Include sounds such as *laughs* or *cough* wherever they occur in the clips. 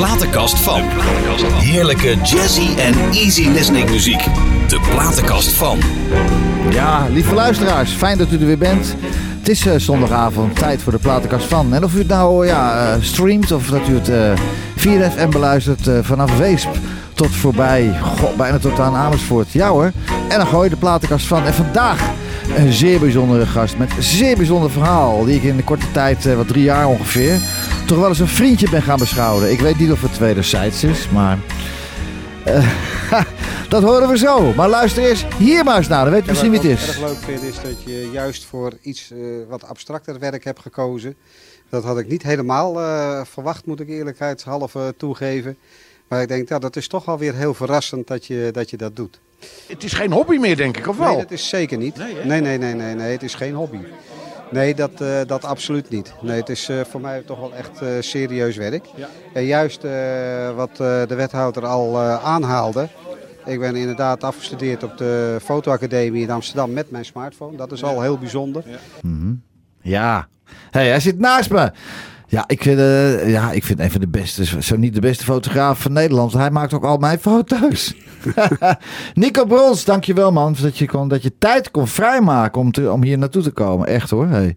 platenkast van. Heerlijke jazzy en easy listening muziek. De platenkast van. Ja, lieve luisteraars, fijn dat u er weer bent. Het is eh, zondagavond, tijd voor de platenkast van. En of u het nou ja, eh, streamt of dat u het eh 4FM beluistert eh, vanaf Weesp tot voorbij, goh, bijna tot aan Amersfoort. Ja hoor, en dan gooi je de platenkast van. En vandaag een zeer bijzondere gast met een zeer bijzonder verhaal. Die ik in de korte tijd, eh, wat drie jaar ongeveer, toch wel eens een vriendje ben gaan beschouwen. Ik weet niet of het wederzijds is, maar... eh, *laughs* dat horen we zo. Maar luister eerst hier maar eens naar. Dan weet je misschien wie het Wat ik is. erg leuk vind is dat je juist voor iets eh, wat abstracter werk hebt gekozen. Dat had ik niet helemaal verwacht, moet ik eerlijkheidshalve toegeven. Maar ik denk, ja, dat is toch wel weer heel verrassend dat je dat, je dat doet. Het is geen hobby meer, denk ik, of Nee, wel? dat is zeker niet. Nee? Nee, nee, nee, nee, nee, het is geen hobby. Nee, dat, eh, dat absoluut niet. Nee, het is eh, voor mij toch wel echt eh, serieus werk. Ja. En juist eh, wat eh, de wethouder al eh, aanhaalde. Ik ben inderdaad afgestudeerd op de fotoacademie in Amsterdam met mijn smartphone. Dat is al heel bijzonder. Ja. hey, hij zit naast me. Ja ik, vind, eh, ja, ik vind een van de beste, zo niet de beste fotograaf van Nederland. Hij maakt ook al mijn *laughs* foto's. *laughs* Nico Brons, dankjewel man. Dat je, kon, dat je tijd kon vrijmaken om, om hier naartoe te komen. Echt hoor. Hey.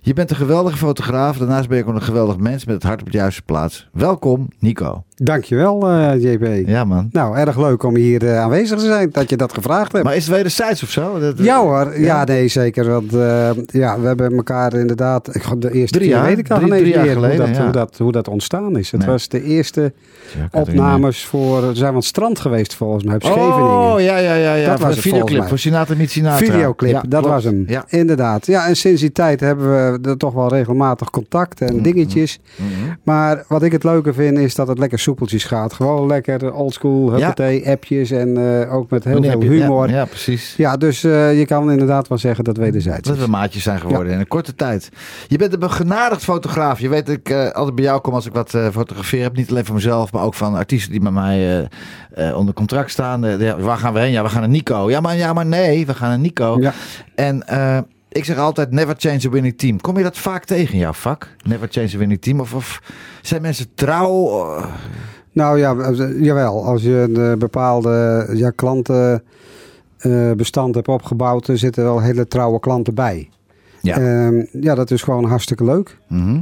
Je bent een geweldige fotograaf. Daarnaast ben je ook een geweldig mens met het hart op de juiste plaats. Welkom, Nico. Dankjewel, eh JB. Ja man. Nou, erg leuk om hier eh, aanwezig te zijn, dat je dat gevraagd hebt. Maar is het wederzijds of zo? Dat, Ja hoor, ja, Ja? nee zeker. Want eh, ja, we hebben elkaar inderdaad, ik, de eerste Drie keer jaar, weet ik al drie- jaar meer hoe, geleden, dat, ja. hoe, dat, hoe dat ontstaan is. Het Nee. was de eerste Ja, er opnames voor, we zijn aan het strand geweest volgens mij, op meer. Scheveningen. Oh ja, ja, ja. ja. Dat was volgens videoclip voor Sinatra niet Sinatra. Videoclip, dat klopt. was hem. Ja. Inderdaad. Ja, en sinds die tijd hebben we er toch wel regelmatig contact en Mhm. dingetjes. Mhm. Maar wat ik het leuke vind is dat het lekker soepeltjes gaat. Gewoon lekker oldschool, huppatee, appjes en eh, ook met heel veel ja, humor. Ja, Ja, precies. dus eh, je kan inderdaad wel zeggen dat wederzijds Dat we maatjes zijn geworden in een korte tijd. Je bent een begenadigd fotograaf. Je weet dat ik eh, altijd bij jou kom als ik wat fotografeer heb. Niet alleen voor mezelf, maar ook van artiesten die bij mij onder contract staan. Ja, waar gaan we heen? Ja, we gaan naar Nico. Ja, maar, ja, maar nee, we gaan naar Nico. Ja. En ik zeg altijd, never change a winning team. Kom je dat vaak tegen in jouw vak? Never change a winning team? Of, of zijn mensen trouw? Eh, Nou ja, eh, jawel. Als je een eh, bepaalde ja, klantenbestand hebt opgebouwd, er zitten wel hele trouwe klanten bij. Ja. Ehm, ja, dat is gewoon hartstikke leuk. mhm.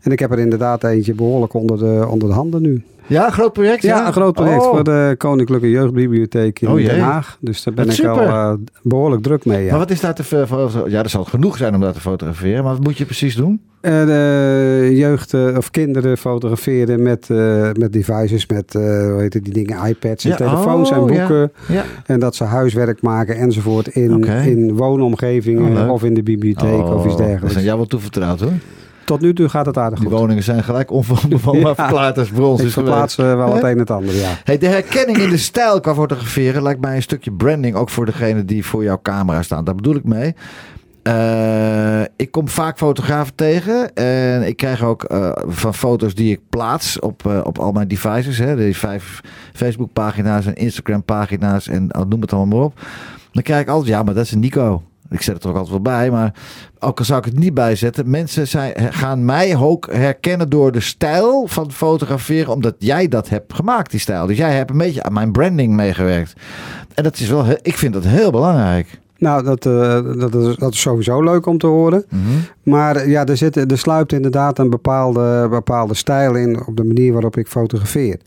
En ik heb er inderdaad eentje behoorlijk onder de, onder de handen nu. Ja, een groot project? Ja, een groot project Oh. voor de Koninklijke Jeugdbibliotheek in Oh. Den Haag. Dus daar ben ik al eh, behoorlijk druk mee. Maar Ja. wat is daar te voor? Ja, er zal genoeg zijn om dat te fotograferen. Maar wat moet je precies doen? Eh, de jeugd eh, of kinderen fotograferen met, met devices, met hoe heet het, die dingen, iPads en Ja, telefoons en oh, boeken. En dat ze huiswerk maken enzovoort in, in woonomgevingen of in de bibliotheek of iets Oh, Dat dergelijks. zijn jou wel toevertrouwd hoor. Tot nu toe gaat het aardig Die goed. woningen zijn gelijk onbewoonbaar *laughs* Ja. verklaard als brons. Ik verplaats eh, wel het een en het ander, ja. Hey, de herkenning in de stijl qua fotograferen lijkt mij een stukje branding. Ook voor degene die voor jouw camera staan. Daar bedoel ik mee. Eh, ik kom vaak fotografen tegen. En ik krijg ook eh, van foto's die ik plaats op, op al mijn devices. Hè, die vijf Facebook pagina's en Instagram pagina's. En noem het allemaal maar op. Dan krijg ik altijd, ja, maar dat is een Nico. Ik zet het er ook altijd wel bij, maar ook al zou ik het niet bijzetten, mensen zijn, gaan mij ook herkennen door de stijl van fotograferen, omdat jij dat hebt gemaakt, die stijl. Dus jij hebt een beetje aan mijn branding meegewerkt. En dat is wel, ik vind dat heel belangrijk. Nou, dat, eh, dat, is, dat is sowieso leuk om te horen. Mhm. Maar eh, ja, er, zit, er sluipt inderdaad een bepaalde, bepaalde stijl in op de manier waarop ik fotografeer.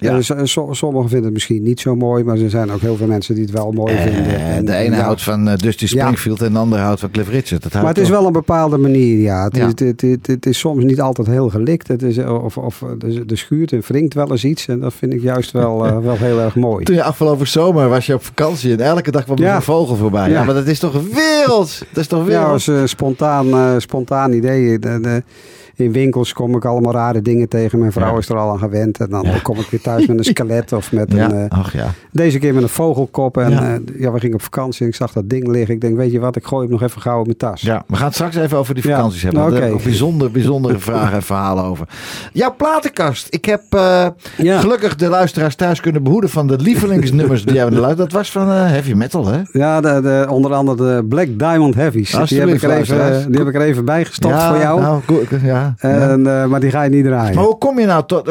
Ja. Ja. sommigen vinden het misschien niet zo mooi, maar er zijn ook heel veel mensen die het wel mooi vinden. Eh, En, de ene ja. houdt van eh, Dusty Ja. Springfield en de andere houdt van Cliff Richard. Dat Maar het is wel een bepaalde manier, ja. Het, Ja. Is, het, het, het is soms niet altijd heel gelikt. Het is, of of er schuurt en wringt wel eens iets. En dat vind ik juist wel, eh, *laughs* wel heel erg mooi. Toen je afgelopen zomer was je op vakantie en elke dag kwam er Ja. een vogel voorbij. Ja. Ja. maar dat is toch wereld? Dat is toch Ja, wereld? als eh, spontaan, eh, spontaan idee. De- de- in winkels kom ik allemaal rare dingen tegen. Mijn vrouw Ja. is er al aan gewend. En dan Ja. kom ik weer thuis met een *laughs* skelet of met ja. een... eh, Ach ja. deze keer met een vogelkop. En Ja. ja. we gingen op vakantie en ik zag dat ding liggen. Ik denk, weet je wat, ik gooi hem nog even gauw in mijn tas. Ja, we gaan het straks even over die vakanties hebben. nou, ook bijzonder, bijzondere *laughs* vragen en verhalen over. Jouw platenkast. Ik heb eh, gelukkig de luisteraars thuis kunnen behoeden van de lievelingsnummers die jij luistert. Dat was van eh, heavy metal, hè? Ja, de, de, onder andere de Black Diamond Heavies. Die heb, ik er even, die heb ik er even bij gestopt voor jou. Nou, goed, ja. Ja, En, eh, maar die ga je niet draaien. Maar hoe kom je nou tot...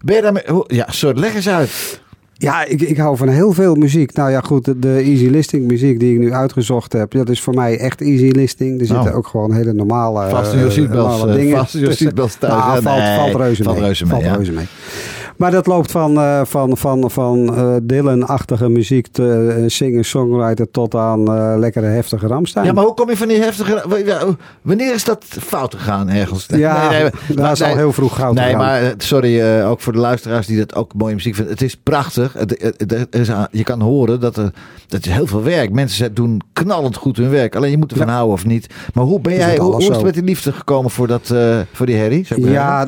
Ben je daarmee... ja, sorry, leg eens uit. Ja, ik, ik hou van heel veel muziek. Nou ja, goed, de, de easy listening muziek die ik nu uitgezocht heb, dat is voor mij echt easy listening. Er zitten Oh. ook gewoon hele normale, Vast in je eh, seatbelts, normale eh, dingen. vast in je tussen. seatbelts thuis, Nou, valt, valt reuze mee. Valt reuze mee. Maar dat loopt van, eh, van, van, van Dylan-achtige muziek, te, eh, singer-songwriter, tot aan lekkere heftige Ramstein. Ja, maar hoe kom je van die heftige... Wanneer is dat fout gegaan ergens? Ja, daar is al heel vroeg goud Nee, gegaan. maar sorry, ook voor de luisteraars die dat ook mooie muziek vinden. Het is prachtig. Het, het- het- is je kan horen dat er dat is heel veel werk. Mensen doen knallend goed hun werk. Alleen je moet ervan houden of niet. Maar hoe ben jij, hoe, is het met die liefde gekomen voor, dat, voor die herrie? maar Ja,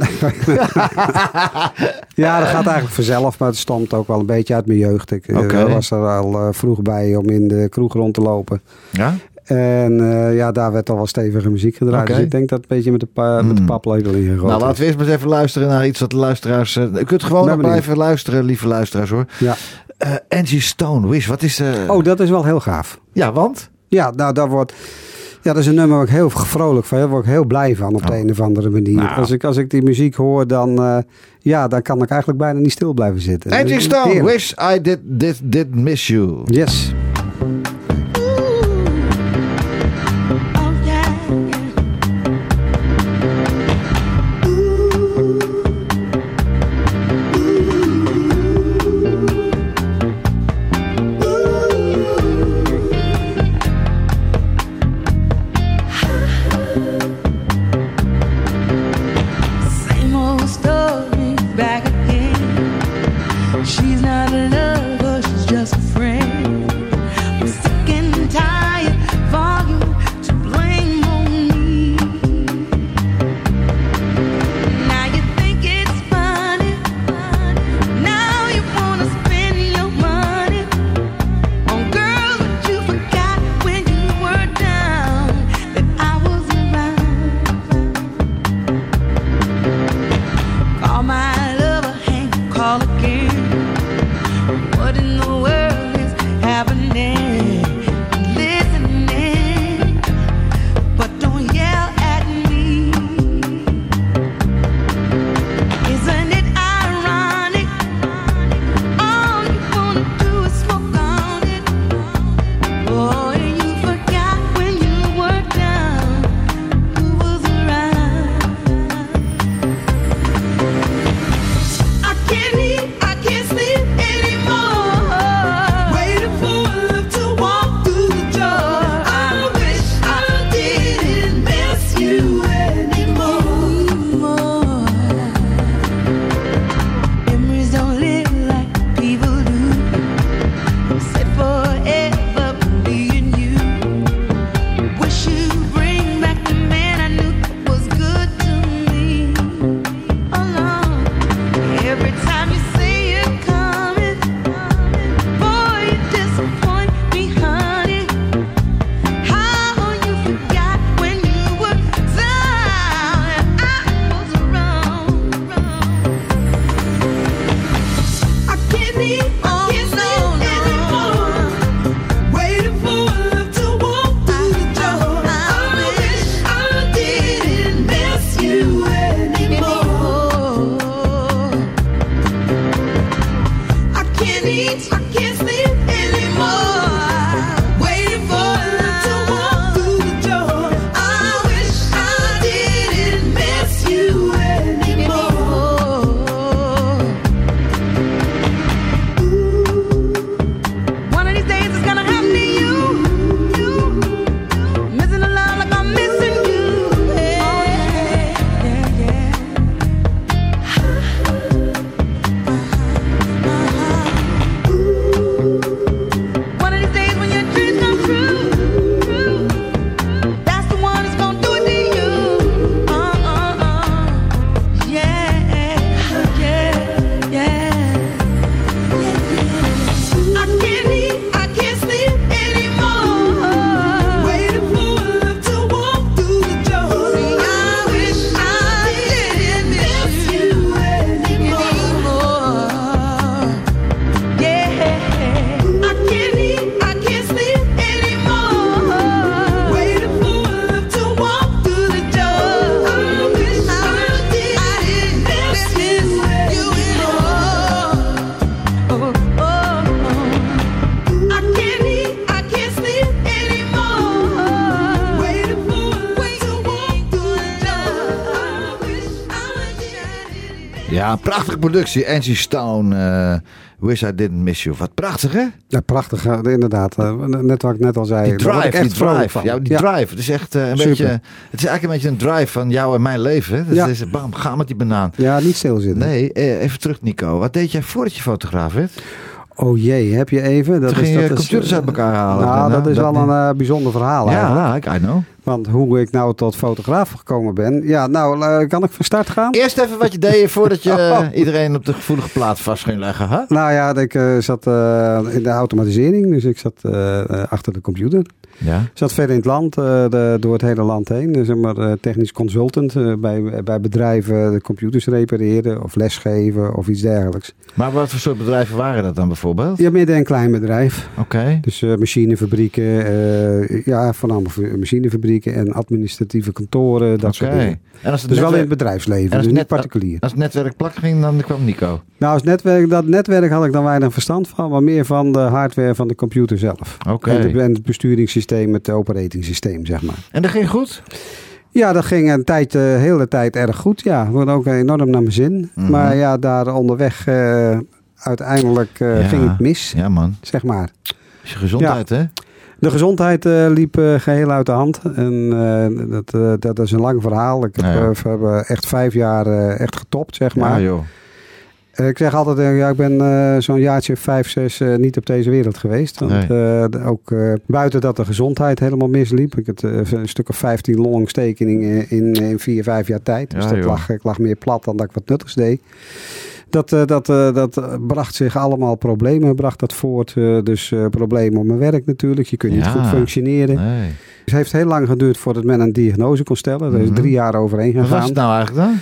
*laughs* ja, dat gaat eigenlijk vanzelf, maar het stamt ook wel een beetje uit mijn jeugd. Ik eh, was er al eh, vroeg bij om in de kroeg rond te lopen. zeggen? En eh, ja, daar werd al wel stevige muziek gedraaid. Dus ik denk dat het een beetje met de, pa met de Hmm. paplepel ingegooid Nou, laten we eerst maar eens even luisteren naar iets wat de luisteraars... eh, u kunt gewoon nog blijven luisteren, lieve luisteraars hoor. Ja. Eh, Angie Stone, Wish, wat is... eh, Oh, dat is wel heel gaaf. Ja, want? Ja, nou, daar wordt... Ja, dat is een nummer waar ik heel vrolijk van. Daar word ik heel blij van op de Oh. een of andere manier. Nou. Als, ik, als ik die muziek hoor, dan, eh, ja, dan kan ik eigenlijk bijna niet stil blijven zitten. Angie Stone. Wish I did, did, did miss you. Yes. Prachtige productie. Angie Stone, eh, Wish I Didn't Miss You. Wat prachtig, hè? Ja, prachtig, eh, inderdaad. Eh, net wat ik net al zei. Die ik drive, echt die drive. Ja, die drive. Het is echt een Super. beetje... Het is eigenlijk een beetje een drive van jou en mijn leven. Hè? Dat Ja. is, bam, ga met die banaan. Ja, niet stilzitten. Nee, even terug Nico. Wat deed jij voordat je fotograaf werd? Oh jee, heb je even? Dat Toen ging je dat computers eh, uit elkaar halen. Nou, Nou, dat is dat wel niet. een bijzonder verhaal eigenlijk. Ja, I know. Want hoe ik nou tot fotograaf gekomen ben. Ja, nou, kan ik van start gaan? Eerst even wat je deed voordat je *laughs* eh, iedereen op de gevoelige plaats vast ging leggen. Hè? Nou ja, ik eh, zat eh, in de automatisering. Dus ik zat achter de computer. Ja. Zat verder in het land, eh, de, door het hele land heen. Dus zeg maar eh, technisch consultant eh, bij, bij bedrijven de computers repareren of lesgeven of iets dergelijks. Maar wat voor soort bedrijven waren dat dan bijvoorbeeld? Ja, midden- en klein bedrijf. Oké. Dus machinefabrieken, ja, voornamelijk machinefabrieken en administratieve kantoren, dat soort Oké. dingen. En als het Dus wel in het bedrijfsleven, en als dus niet particulier. als het netwerk plak ging, dan kwam Nico. Nou, als netwerk, dat netwerk had ik dan weinig verstand van, maar meer van de hardware van de computer zelf. Oké. En, en het besturingssysteem, het operating systeem, zeg maar. En dat ging goed? Ja, dat ging een tijd, de hele tijd erg goed. Ja, wordt ook enorm naar mijn zin. Mhm. Maar ja, daar onderweg eh, uiteindelijk eh, Ja. ging het mis, Ja man. zeg maar. Is je gezondheid hè? De gezondheid eh, liep eh, geheel uit de hand. En eh, dat, eh, dat is een lang verhaal. Ik heb, Ja, ja. eh, echt vijf jaar eh, echt getopt, zeg maar. Ja joh. Eh, ik zeg altijd, eh, ja, ik ben eh, zo'n jaartje vijf, zes niet op deze wereld geweest. Want Nee. ook buiten dat de gezondheid helemaal misliep. Ik had een stuk of 15 longontstekeningen in, in vier, vijf jaar tijd. Dus Ja, dat joh. lag, ik lag meer plat dan dat ik wat nuttigs deed. Dat, dat, dat bracht zich allemaal problemen, bracht dat voort. dus problemen op mijn werk natuurlijk. Je kunt niet goed functioneren. Nee. Het heeft heel lang geduurd voordat men een diagnose kon stellen. Er is Mhm. drie jaar overheen Wat gegaan. was het nou eigenlijk dan?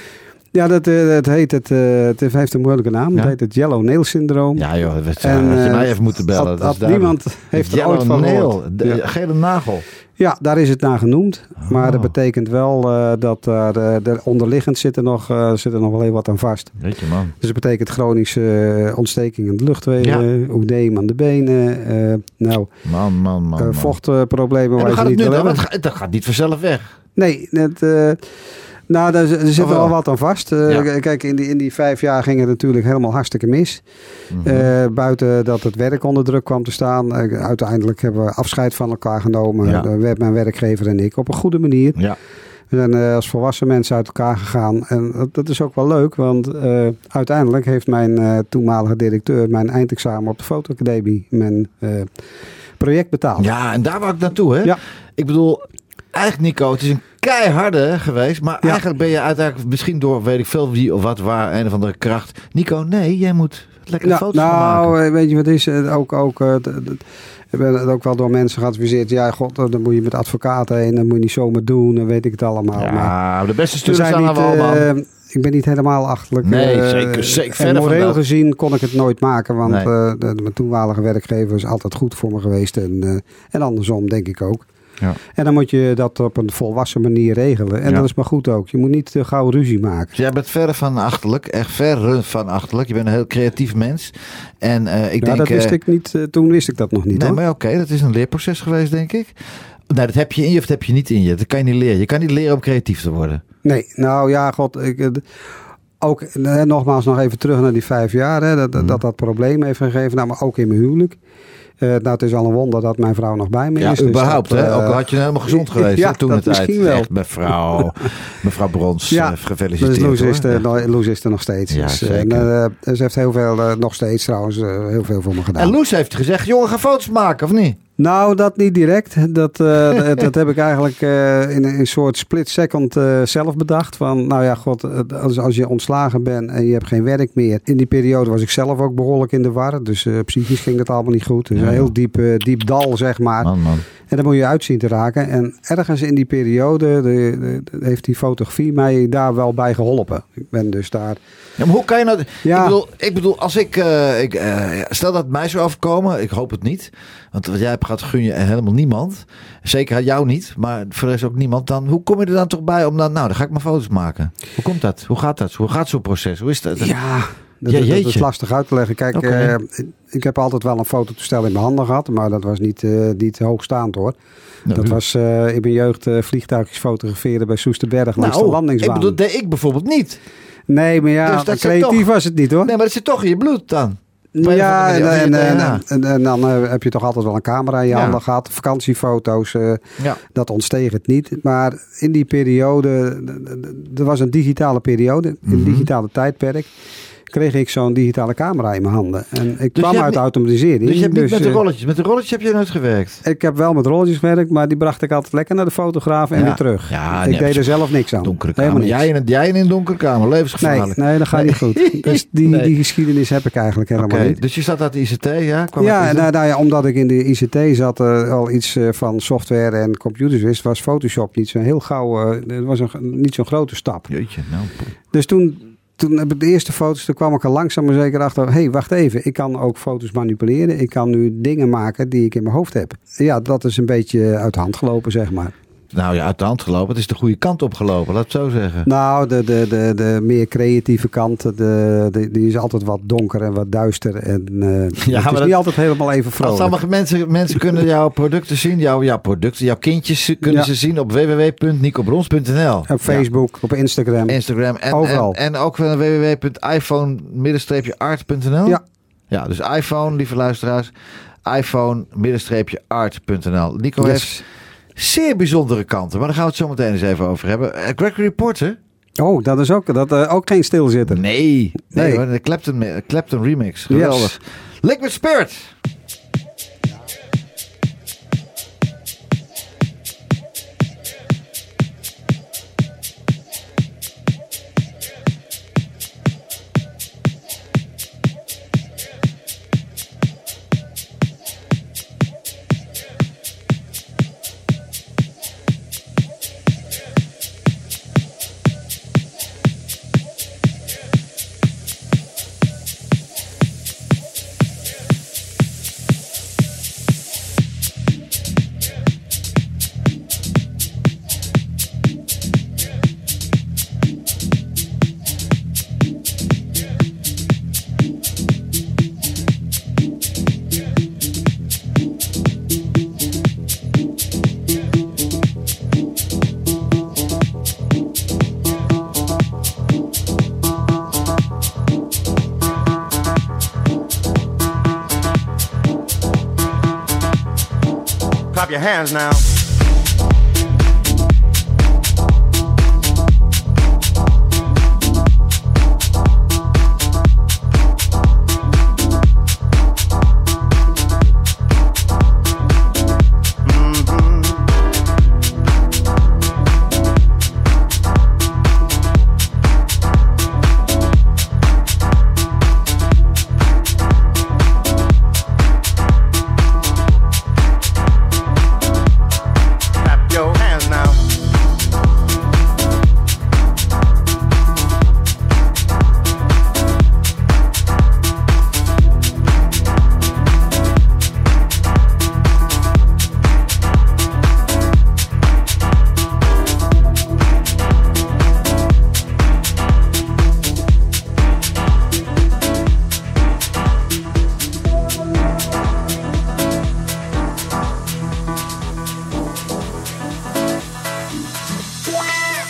Ja, dat, eh, het, heet het, eh, het heeft een moeilijke naam. Ja? Het heet het Yellow Nail Syndroom. Ja joh, dat En, had je eh, mij even moeten bellen. Dat niemand heeft er ooit van nail, de Ja. gele nagel. Ja, daar is het naar genoemd. Maar Oh. dat betekent wel dat daar de onderliggend zit er, nog, eh, zit er nog wel heel wat aan vast. Weet je man. Dus dat betekent chronische ontsteking aan de luchtwegen, Ja. oedeem aan de benen, nou, Man, man, man. vochtproblemen En waar je niet wil hebben. Dat gaat niet vanzelf weg. Nee, eh, nou, daar, er zit Of wel? wat aan vast. Eh, Ja. Kijk, in die, in die vijf jaar ging het natuurlijk helemaal hartstikke mis. Mhm. Eh, buiten dat het werk onder druk kwam te staan. Eh, uiteindelijk hebben we afscheid van elkaar genomen. Ja. Werd mijn werkgever en ik op een goede manier. ja. We zijn als volwassen mensen uit elkaar gegaan. En dat, dat is ook wel leuk. Want uiteindelijk heeft mijn toenmalige directeur mijn eindexamen op de fotoacademie mijn project betaald. ja, en daar wou ik naartoe hè. Ja. Ik bedoel, eigenlijk Nico, het is een keiharde geweest. Maar Ja. eigenlijk ben je uiteindelijk misschien door weet ik veel wie of wat waar. Een of andere kracht. Nico, nee, jij moet lekker Nou, foto's gaan maken. nou, eh, weet je wat is? eh, Ook, ook, eh, ik ben het ook wel door mensen geadviseerd. Ja, god, dan moet je met advocaten heen. Dat moet je niet zomaar doen. Dan weet ik het allemaal. maar Ja, de beste stuurders zijn niet, eh, ik ben niet helemaal achterlijk. Nee, eh, zeker, zeker. En moreel gezien kon ik het nooit maken. Want Nee. eh, de, mijn toenmalige werkgever is altijd goed voor me geweest. En, eh, en andersom denk ik ook. Ja. En dan moet je dat op een volwassen manier regelen. En Ja. dat is maar goed ook. Je moet niet te gauw ruzie maken. Dus jij bent verre van achterlijk. Echt verre van achterlijk. Je bent een heel creatief mens. En eh, ik ja, denk... dat wist eh, ik niet. eh, toen wist ik dat nog niet Nee, hoor. maar oké, dat is een leerproces geweest, denk ik. Nou, dat heb je in je of dat heb je niet in je. Dat kan je niet leren. Je kan niet leren om creatief te worden. Nee, nou ja, god. Ik, eh, ook eh, nogmaals nog even terug naar die vijf jaar. Hè, dat, Mhm. dat dat probleem heeft gegeven. Nou, maar ook in mijn huwelijk. Eh, nou, het is al een wonder dat mijn vrouw nog bij me Ja, is. dus überhaupt. dat, hè? eh, Ook al had je helemaal gezond *laughs* geweest ja, hè, toen tijd. misschien wel. Echt, mevrouw, *laughs* mevrouw Brons, Ja, eh, gefeliciteerd. Dus Loes is, er, Loes is er nog steeds. Ja, dus, eh, en, eh, ze heeft heel veel, eh, nog steeds trouwens, eh, heel veel voor me gedaan. En Loes heeft gezegd, jongen, ga foto's maken, of niet? Nou, dat niet direct. Dat, eh, *laughs* dat, dat heb ik eigenlijk eh, in een soort split second eh, zelf bedacht. Van, nou ja, god, als, als je ontslagen bent en je hebt geen werk meer. In die periode was ik zelf ook behoorlijk in de war. Dus psychisch ging het allemaal niet goed. Dus Ja, een heel diep, diep dal, zeg maar. Man, man. En dan moet je uitzien te raken. En ergens in die periode de, de- de- heeft die fotografie mij daar wel bij geholpen. Ik ben dus daar... Ja, maar hoe kan je nou... Ja. Ik, bedoel, ik bedoel, als ik... ik stel dat het mij zou overkomen. Ik hoop het niet. Want wat jij hebt gehad, gun je helemaal niemand. Zeker jou niet. Maar voor de rest ook niemand. Dan, hoe kom je er dan toch bij om dan... Nou, dan ga ik maar foto's maken. Hoe komt dat? Hoe gaat dat? Hoe gaat zo'n proces? Hoe is dat? Ja, dat, Ja, dat- dat is lastig uit te leggen. Kijk, eh, ik heb altijd wel een fototoestel in mijn handen gehad. Maar dat was niet, eh, niet hoogstaand hoor. Nou, Dat was eh, in mijn jeugd vliegtuigjes fotograferen bij Soesterberg langs de nou, ik landingsbaan. bedoel, dat deed ik bijvoorbeeld niet. Nee, maar ja, Dus creatief toch- was het niet hoor. Nee, maar dat zit toch in je bloed dan. Een Ja, en, en, dan eh, heb je toch altijd wel een camera in je handen gehad. Vakantiefoto's, eh, Ja. dat ontsteeg het niet. Maar in die periode, er was een digitale periode, in Mhm. een digitale tijdperk, kreeg ik zo'n digitale camera in mijn handen. En ik je kwam uit niet- automatisering. Dus je hebt niet met de eh, rolletjes. Met de rolletjes heb je nooit gewerkt. ik heb wel met rolletjes gewerkt, maar die bracht ik altijd lekker naar de fotograaf en Ja. weer terug. Ja, ik nee, deed op er zelf niks aan. Donkere kamer. niks. Jij in, een- jij in een donkere kamer. Nee, Levensgevaarlijk. nee, dat gaat niet goed. Dus die, Nee. die geschiedenis heb ik eigenlijk helemaal niet. dus je zat uit de ICT, ja? Kwam Ja, de nou, nou ja, omdat ik in de ICT zat, eh, al iets eh, van software en computers wist, was Photoshop niet zo heel gauw, het was een, niet zo'n grote stap. Jeetje, nou. Dus toen, toen heb ik de eerste foto's, toen kwam ik er langzaam maar zeker achter, hé, hey, wacht even, ik kan ook foto's manipuleren. Ik kan nu dingen maken die ik in mijn hoofd heb. Ja, dat is een beetje uit de hand gelopen, zeg maar. Nou ja, uit de hand gelopen. Het is de goede kant opgelopen, laat het zo zeggen. Nou, de, de, de, de meer creatieve kant, de, de, die is altijd wat donker en wat duister. En eh, maar het is dat- niet altijd helemaal even Als vrolijk. sommige mensen, mensen kunnen jouw producten zien, jouw, jouw producten, jouw kindjes kunnen Ja. ze zien op www.nicobrons.nl. Op Facebook, op Instagram. Instagram en, Overal. En, en ook van www.iphone-art.nl. Ja. Ja, dus iPhone, lieve luisteraars. iPhone-art.nl. Nico Yes. heeft zeer bijzondere kanten, maar daar gaan we het zo meteen eens even over hebben. Eh, Gregory Porter? Oh, dat is ook, dat, eh, ook geen stilzitter. Nee. Nee, Nee. hoor, de Clapton, Clapton remix. Geweldig. Liquid Spirit. Clap your hands now.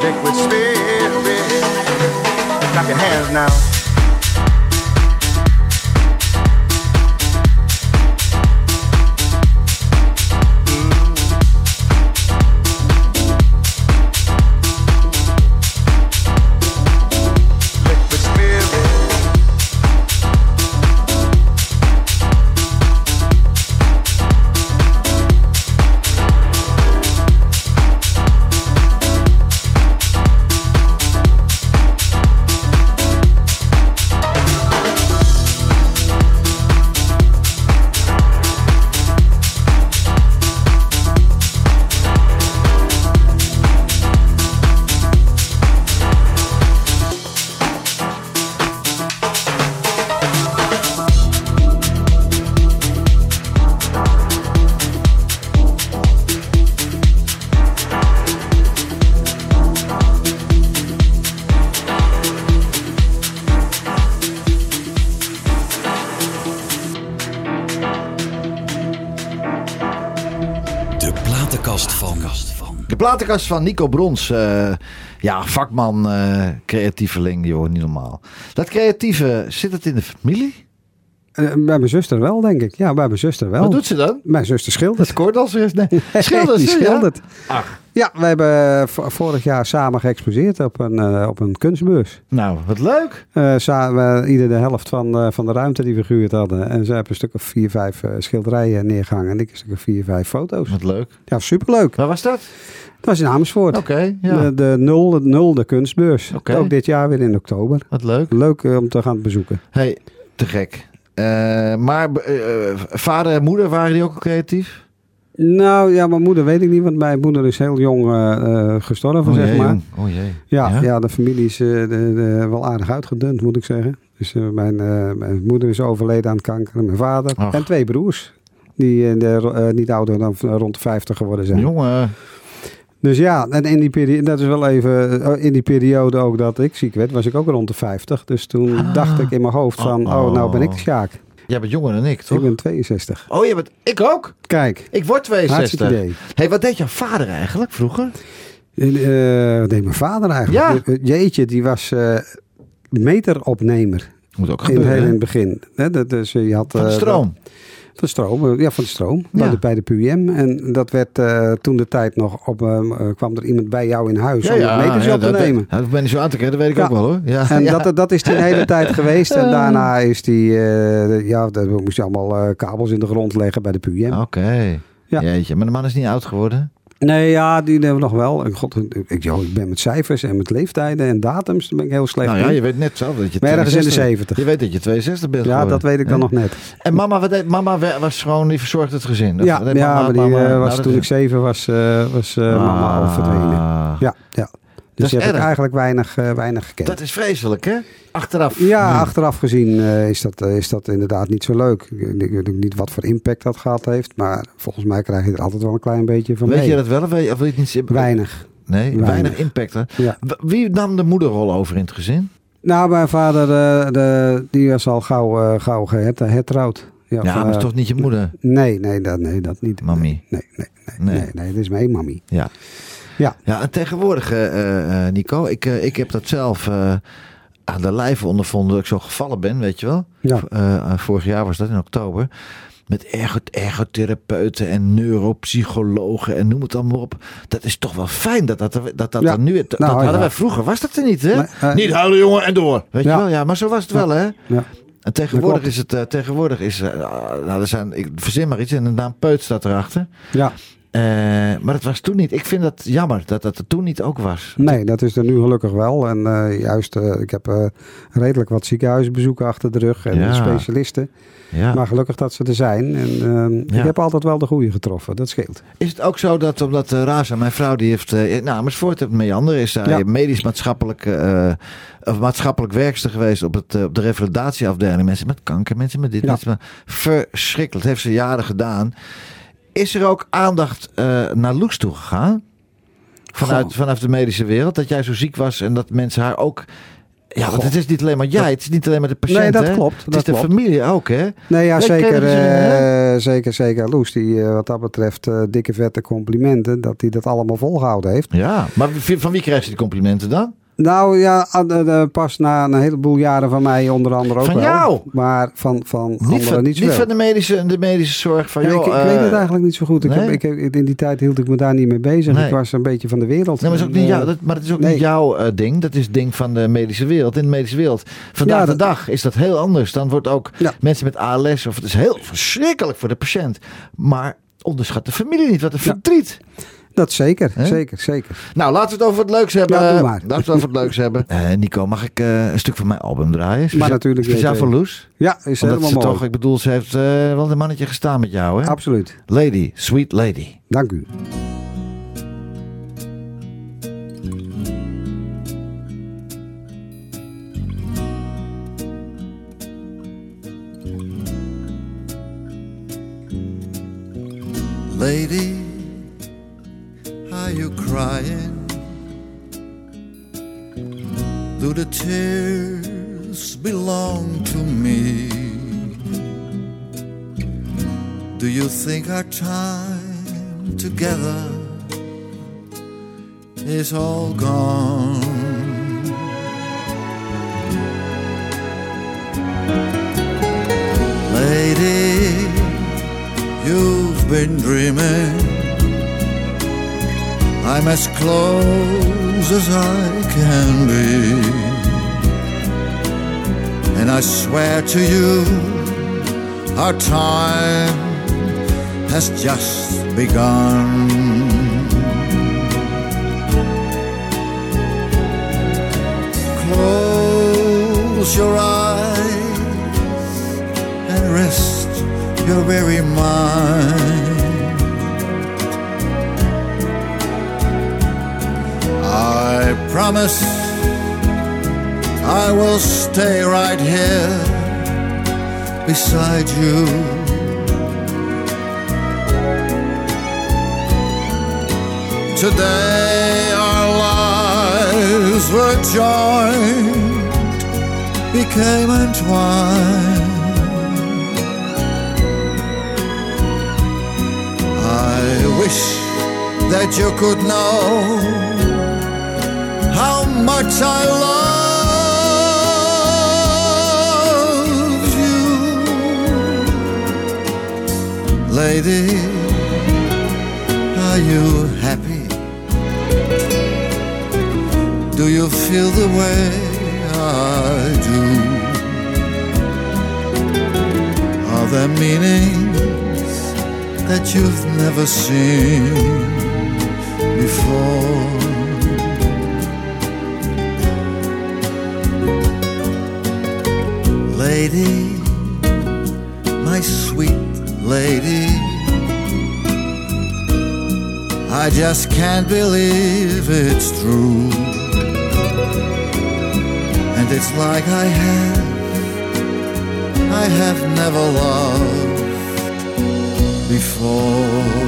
liquid spirit. Clap your hands now. Platenkast van Nico Brons. eh, ja, vakman, eh, creatieveling, joh, niet normaal. Dat creatieve, zit het in de familie? Eh, bij mijn zuster wel, denk ik. Ja, bij mijn zuster wel. Wat doet ze dan? Mijn zuster schildert. Dat scoort als eerst. *laughs* Nee. Schildert die ze, ja? schildert. Ach. Ja, we hebben v- vorig jaar samen geëxposeerd op een, eh, op een kunstbeurs. Nou, wat leuk. Eh samen, ieder de helft van, eh, van de ruimte die we gehuurd hadden. En ze hebben een stuk of vier, vijf eh, schilderijen neergehangen. En ik een stuk of vier, vijf foto's. Wat leuk. Ja, superleuk. Waar was dat? Dat was in Amersfoort. Oké, ja. De, de nul, de nul, de kunstbeurs. Oké. Ook dit jaar weer in oktober. Wat leuk. Leuk eh, om te gaan bezoeken. hey, te gek. Eh, maar eh, vader en moeder, waren die ook al creatief? Nou ja, mijn moeder weet ik niet, want mijn moeder is heel jong eh, gestorven, zeg jee, maar. jong. Oh jee. Ja, ja? de familie is de, de- wel aardig uitgedund, moet ik zeggen. Dus mijn, mijn moeder is overleden aan kanker, mijn vader Ach. en twee broers. Die de, niet ouder dan rond de 50 geworden zijn. Jongen. Dus ja, en in die, periode, dat is wel even, eh, in die periode ook dat ik ziek werd, was ik ook rond de 50. Dus toen Ah. dacht ik in mijn hoofd van, Oh, oh, nou ben ik de Sjaak. Jij bent jonger dan ik, toch? Ik ben 62. Oh, je bent... Ik ook. Kijk, Ik word hartstikke 62. idee. hey, wat deed jouw vader eigenlijk vroeger? En, eh, wat deed mijn vader eigenlijk? Ja. Eh, Jeetje, die was eh, meteropnemer Moet ook in het, hele in gebeuren. het begin. Hè, dat, dus je had, Van de eh, stroom. Van stroom, eh, ja, van de stroom. Ja. Bij, de, bij de PUM. En dat werd eh, toen de tijd nog op, eh, kwam er iemand bij jou in huis om het meters op te dat, nemen. Dat ben ik zo aan te kijken, dat weet ik ook wel hoor. Ja, En *laughs* dat, dat is die hele tijd geweest. En *laughs* daarna is die, ja, daar moest je allemaal kabels in de grond leggen bij de PUM. Oké. Ja. Jeetje, maar de man is niet oud geworden. Nee, ja, die hebben we nog wel. En God, ik, joh, ik ben met cijfers en met leeftijden en datums, daar ben ik heel slecht Nou ja, je weet net zelf dat je Maar ergens in de 62 70. Je weet dat je 62 bent Ja, geworden. dat weet ik dan nog net. En mama, wat deed, mama was gewoon, die verzorgde het gezin. Ja, mama- maar die mama- eh, nou, was toen ik zeven was, eh, was eh, mama al Ah. verdwenen. Ja, ja. Dus is die heb ik erg. eigenlijk weinig, eh, weinig gekend. Dat is vreselijk, hè? Achteraf. ja, nu. achteraf gezien eh, is, dat, eh, is dat inderdaad niet zo leuk. Ik weet niet wat voor impact dat gehad heeft. Maar volgens mij krijg je er altijd wel een klein beetje van Weet mee. je dat wel? Of weet je, je het niet Weinig. Nee, weinig, Weinig. impact. Hè? Ja. Wie nam de moederrol over in het gezin? Nou, mijn vader, de, die was al gauw, eh, gauw gehet- hertrouwd. Ja, van, maar is toch niet je moeder? Nee, nee, dat, nee, dat niet. Mami. Nee, nee, nee, nee, Nee. nee, nee, het is mijn mami. Ja. Ja. Ja, en tegenwoordig, eh, eh, Nico, ik, eh, ik heb dat zelf eh, aan de lijve ondervonden dat ik zo gevallen ben, weet je wel. Ja. Eh, eh, vorig jaar was dat in oktober. Met ergo ergotherapeuten en neuropsychologen en noem het allemaal op. Dat is toch wel fijn dat dat, dat, dat Ja. nu... Dat, Nou, dat hadden ja. wij vroeger, was dat er niet, hè? Nee, eh, niet huilen, jongen, en door. Weet Ja. je wel? Ja, maar zo was het wel, hè? Ja. En tegenwoordig is het, eh, tegenwoordig is, eh, nou, er zijn, ik verzin maar iets en de naam Peut staat erachter. Ja, Eh, maar dat was toen niet. Ik vind dat jammer dat dat er toen niet ook was. nee, dat is er nu gelukkig wel. En eh, juist, eh, ik heb redelijk wat ziekenhuisbezoeken achter de rug en Ja. specialisten. Ja. Maar gelukkig dat ze er zijn. En ehm, Ja. ik heb altijd wel de goede getroffen, dat scheelt. Is het ook zo dat, omdat Raza, mijn vrouw, die heeft uh, in Amersfoort, het Meander, is zij medisch-maatschappelijk of maatschappelijk werkster geweest op, het, op de revalidatieafdeling. Mensen met kanker, mensen met dit, mensen met... Verschrikkelijk. Dat heeft ze jaren gedaan. Is er ook aandacht eh, naar Loes toe gegaan? Vanuit, Goh. vanuit de medische wereld? Dat jij zo ziek was en dat mensen haar ook... Ja, want het is niet alleen maar jij, het is niet alleen maar de patiënt. Nee, dat hè? klopt, Het dat is de familie ook, hè? Nee, ja, Wij zeker, eh, zeker, zeker. Loes, die eh, wat dat betreft eh, dikke vette complimenten, dat hij dat allemaal volgehouden heeft. Ja, maar van wie krijgt ze die complimenten dan? Nou ja, eh, eh, pas na een heleboel jaren van mij onder andere ook Van wel. jou? Maar van, van Niet anderen van, niet niet van de medische, de medische zorg van, Ja, joh, ik, ik eh, weet het eigenlijk niet zo goed. Ik heb, ik in die tijd hield ik me daar niet mee bezig. Nee. Ik was een beetje van de wereld. Nee, maar, het is ook niet eh, jou, dat, maar het is ook nee. niet jouw eh, ding. Dat is het ding van de medische wereld. In de medische wereld. Vandaag Ja, de dag is dat heel anders. Dan wordt ook Ja. mensen met ALS... of het is heel verschrikkelijk voor de patiënt. Maar onderschat de familie niet. Wat een Ja. Dat zeker, zeker, zeker. Nou, laten we het over wat leuks hebben. Ja, doe maar. Laten we het over wat leuks hebben. *laughs* Eh, Nico, mag ik eh, een stuk van mijn album draaien? Speciaal, natuurlijk, Speciaal voor Loes? Ja, is Omdat helemaal ze mooi. toch, ik bedoel, ze heeft eh, wel een mannetje gestaan met jou, hè? Absoluut. Lady, sweet lady. Dank u. Lady, are you crying? Do the tears belong to me? Do you think our time together is all gone. Lady, you've been dreaming. I'm as close as I can be. And I swear to you, our time has just begun. Close your eyes and rest your weary mind. I promise I will stay right here beside you. Today our lives were joined, became entwined. I wish that you could know much I love you. Lady, are you happy? Do you feel the way I do? Are there meanings that you've never seen before? Lady, my sweet lady, I just can't believe it's true. And it's like I have, I have never loved before.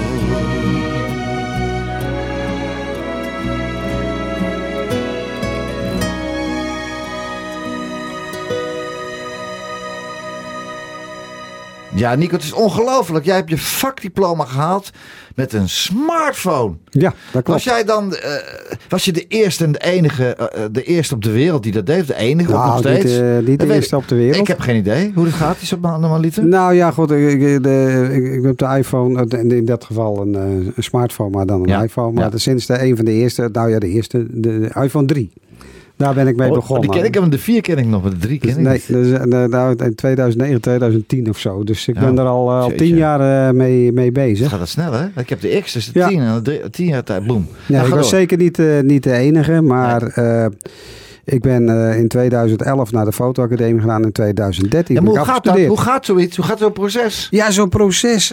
Ja, Nico, het is ongelooflijk. Jij hebt je vakdiploma gehaald met een smartphone. Ja, dat klopt. Was jij dan, eh, was je de eerste en de enige, eh, eh, de eerste op de wereld die dat deed? De enige, Nou, nog steeds? niet, niet de Dat eerste op de wereld. Ik heb geen idee hoe dat gaat, die normaliter. Nou ja, goed. Ik, ik, de, ik, ik heb de iPhone, in dit geval een, een smartphone, maar dan een Ja, iPhone. Maar ja. de- sinds de een van de eerste, nou ja, de eerste, de, de iPhone 3. Daar ben ik mee Oh, begonnen. die ken ik, hem de vier ken ik nog, maar de drie ken Dus ik nee, niet. dus, eh, nou, in 2009, 2010 of zo. Dus ik Ja. ben er al, eh, al tien jaar eh, mee, mee Het bezig. gaat dat snel, hè? Ik heb de X, dus de Ja. tien, en de tien jaar tijd, boom. Ja, Nou, ik was door. zeker niet, niet de enige, maar ik ben in 2011 naar de fotoacademie gegaan. In 2013 Ja, ben maar ik hoe gaat dat? Hoe gaat zoiets? Hoe gaat zo'n proces? Ja, zo'n proces.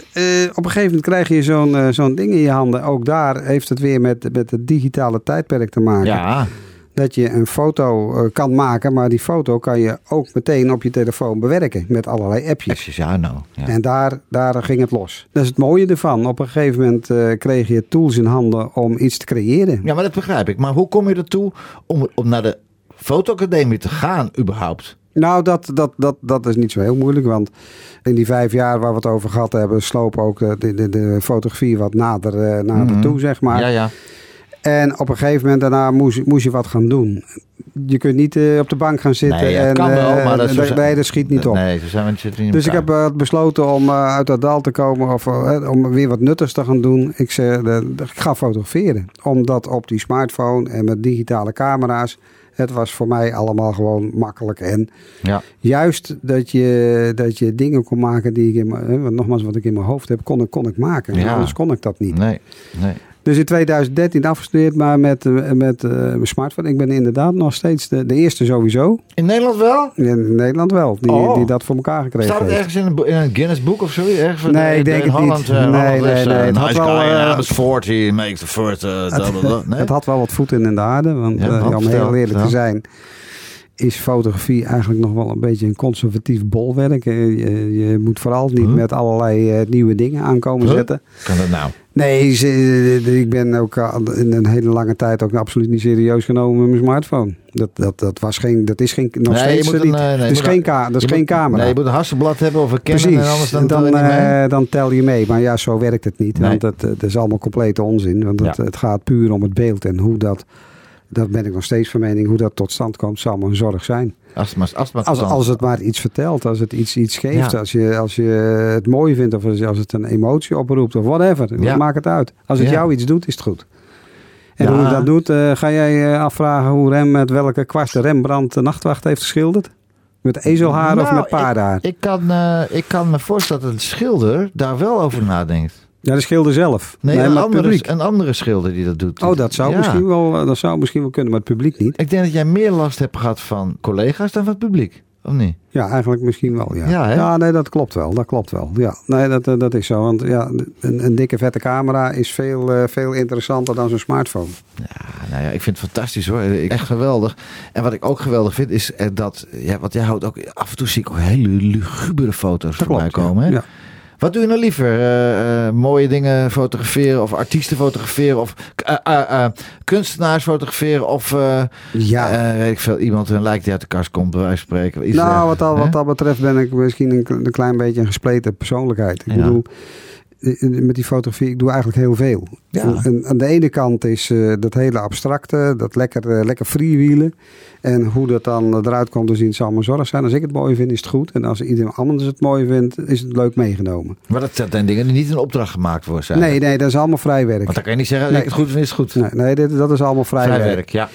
op een gegeven moment krijg je zo'n zo'n ding in je handen. Ook daar heeft het weer met, met het digitale tijdperk te maken. Ja, Dat je een foto eh, kan maken, maar die foto kan je ook meteen op je telefoon bewerken met allerlei appjes. Precies, ja, nou. Ja. En daar, daar ging het los. Dat is het mooie ervan. Op een gegeven moment eh, kreeg je tools in handen om iets te creëren. ja, maar dat begrijp ik. Maar hoe kom je ertoe om, om naar de fotoacademie te gaan überhaupt? Nou, dat, dat, dat, dat is niet zo heel moeilijk. Want in die vijf jaar waar we het over gehad hebben, sloop ook de, de, de fotografie wat nader, eh, nader Mhm. toe, zeg maar. Ja, ja. En op een gegeven moment daarna moest, moest je wat gaan doen. Je kunt niet eh, op de bank gaan zitten. Nee, en, kan wel, eh, maar dat nee, dat schiet niet op. Nee, zijn we zitten niet Dus ik heb eh, besloten om uit dat dal te komen of om weer wat nuttigs te gaan doen. Ik, zei, ik ga fotograferen. Omdat op die smartphone en met digitale camera's, het was voor mij allemaal gewoon makkelijk. En Ja. juist dat je, dat je dingen kon maken die ik in mijn, nogmaals wat ik in mijn hoofd heb, kon, ik- kon ik maken. Ja. Anders kon ik dat niet. Nee, nee. Dus in 2013 afgestudeerd, maar met, eh, met eh, mijn smartphone. Ik ben inderdaad nog steeds de, de eerste sowieso. In Nederland wel? In Nederland wel, die, Oh. die dat voor elkaar gekregen Staat het ergens in een, in een Guinness boek of zo? Ergens Nee, de- ik denk in het Holland, niet. eh, Nee, Holland nee, is, nee, eh, het had nice wel, guy, eh, Amos 40 makes the first... eh. Nee? *laughs* Het had wel wat voet in de aarde, want Ja, eh, om heel eerlijk te zijn. Is fotografie eigenlijk nog wel een beetje een conservatief bolwerk. Eh, Je, je moet vooral niet Huh? met allerlei eh, nieuwe dingen aankomen Huh? zetten. Kan dat nou? Nee, ze- ik ben ook in een hele lange tijd ook absoluut niet serieus genomen met mijn smartphone. Dat, dat, dat, was geen, dat is geen, nog Nee, steeds niet. eh, nee, is geen, dat is geen camera. Nee, je moet een hasselblad hebben of een Canon Precies, en anders dan, dan, tel je eh, dan tel je mee. Maar ja, zo werkt het niet. Nee. Want dat, dat is allemaal complete onzin. Want het gaat puur om het beeld. En hoe dat, dat ben ik nog steeds van mening, hoe dat tot stand komt, zal maar een zorg zijn. Als het maar, als het maar Als, kan. als het maar iets vertelt, als het iets, iets geeft, Ja. als, je, als je het mooi vindt of als, het een emotie oproept of whatever. Ja. Maak het uit. Als het Ja. jou iets doet, is het goed. En hoe hij dat doet, eh, ga jij eh, afvragen hoe Rem met welke kwast Rembrandt de nachtwacht heeft geschilderd? Met ezelhaar of Nou, met paardenhaar? Ik kan, eh, ik kan me voorstellen dat een schilder daar wel over nadenkt. Ja, de schilder zelf. Nee, maar een, het andere, publiek. een andere schilder die dat doet. Oh, dat zou, Ja. misschien wel, dat zou misschien wel kunnen, maar het publiek niet. Ik denk dat jij meer last hebt gehad van collega's dan van het publiek. Of niet? Ja, eigenlijk misschien wel, ja. Ja, nee, dat klopt wel. Dat klopt wel. Ja, nee, dat, eh, dat is zo. Want ja, een, een dikke vette camera is veel, eh, veel interessanter dan zo'n smartphone. Ja, nou ja, ik vind het fantastisch hoor. Ik- Echt geweldig. En wat ik ook geweldig vind is eh, dat, ja, want jij houdt ook, af en toe zie ik ook hele lugubere foto's Dat voorbij klopt, komen. ja. Hè? Ja. Wat doe je nou liever? Eh, eh, mooie dingen fotograferen of artiesten fotograferen of eh, kunstenaars fotograferen of Ja. weet ik veel, iemand een lijk die uit de kast komt, bij wijze van spreken. Iets nou, wat dat, hè? wat dat betreft ben ik misschien een, een klein beetje een gespleten persoonlijkheid. Ik Ja. bedoel, met die fotografie, ik doe eigenlijk heel veel. Ja. En, aan de ene kant is eh, dat hele abstracte, dat lekker, eh, lekker freewheelen. En hoe dat dan eruit komt te zien, zal maar zorg zijn. Als ik het mooi vind, is het goed. En als iedereen anders het mooi vindt, is het leuk meegenomen. Maar dat zijn dingen die niet in opdracht gemaakt worden. Zijn. Nee, nee, dat is allemaal vrij werk. Want dan kan je niet zeggen, als Nee. ik het goed vind, is het goed. Nee, nee dit, dat is allemaal vrij, Vrij werk. werk, ja.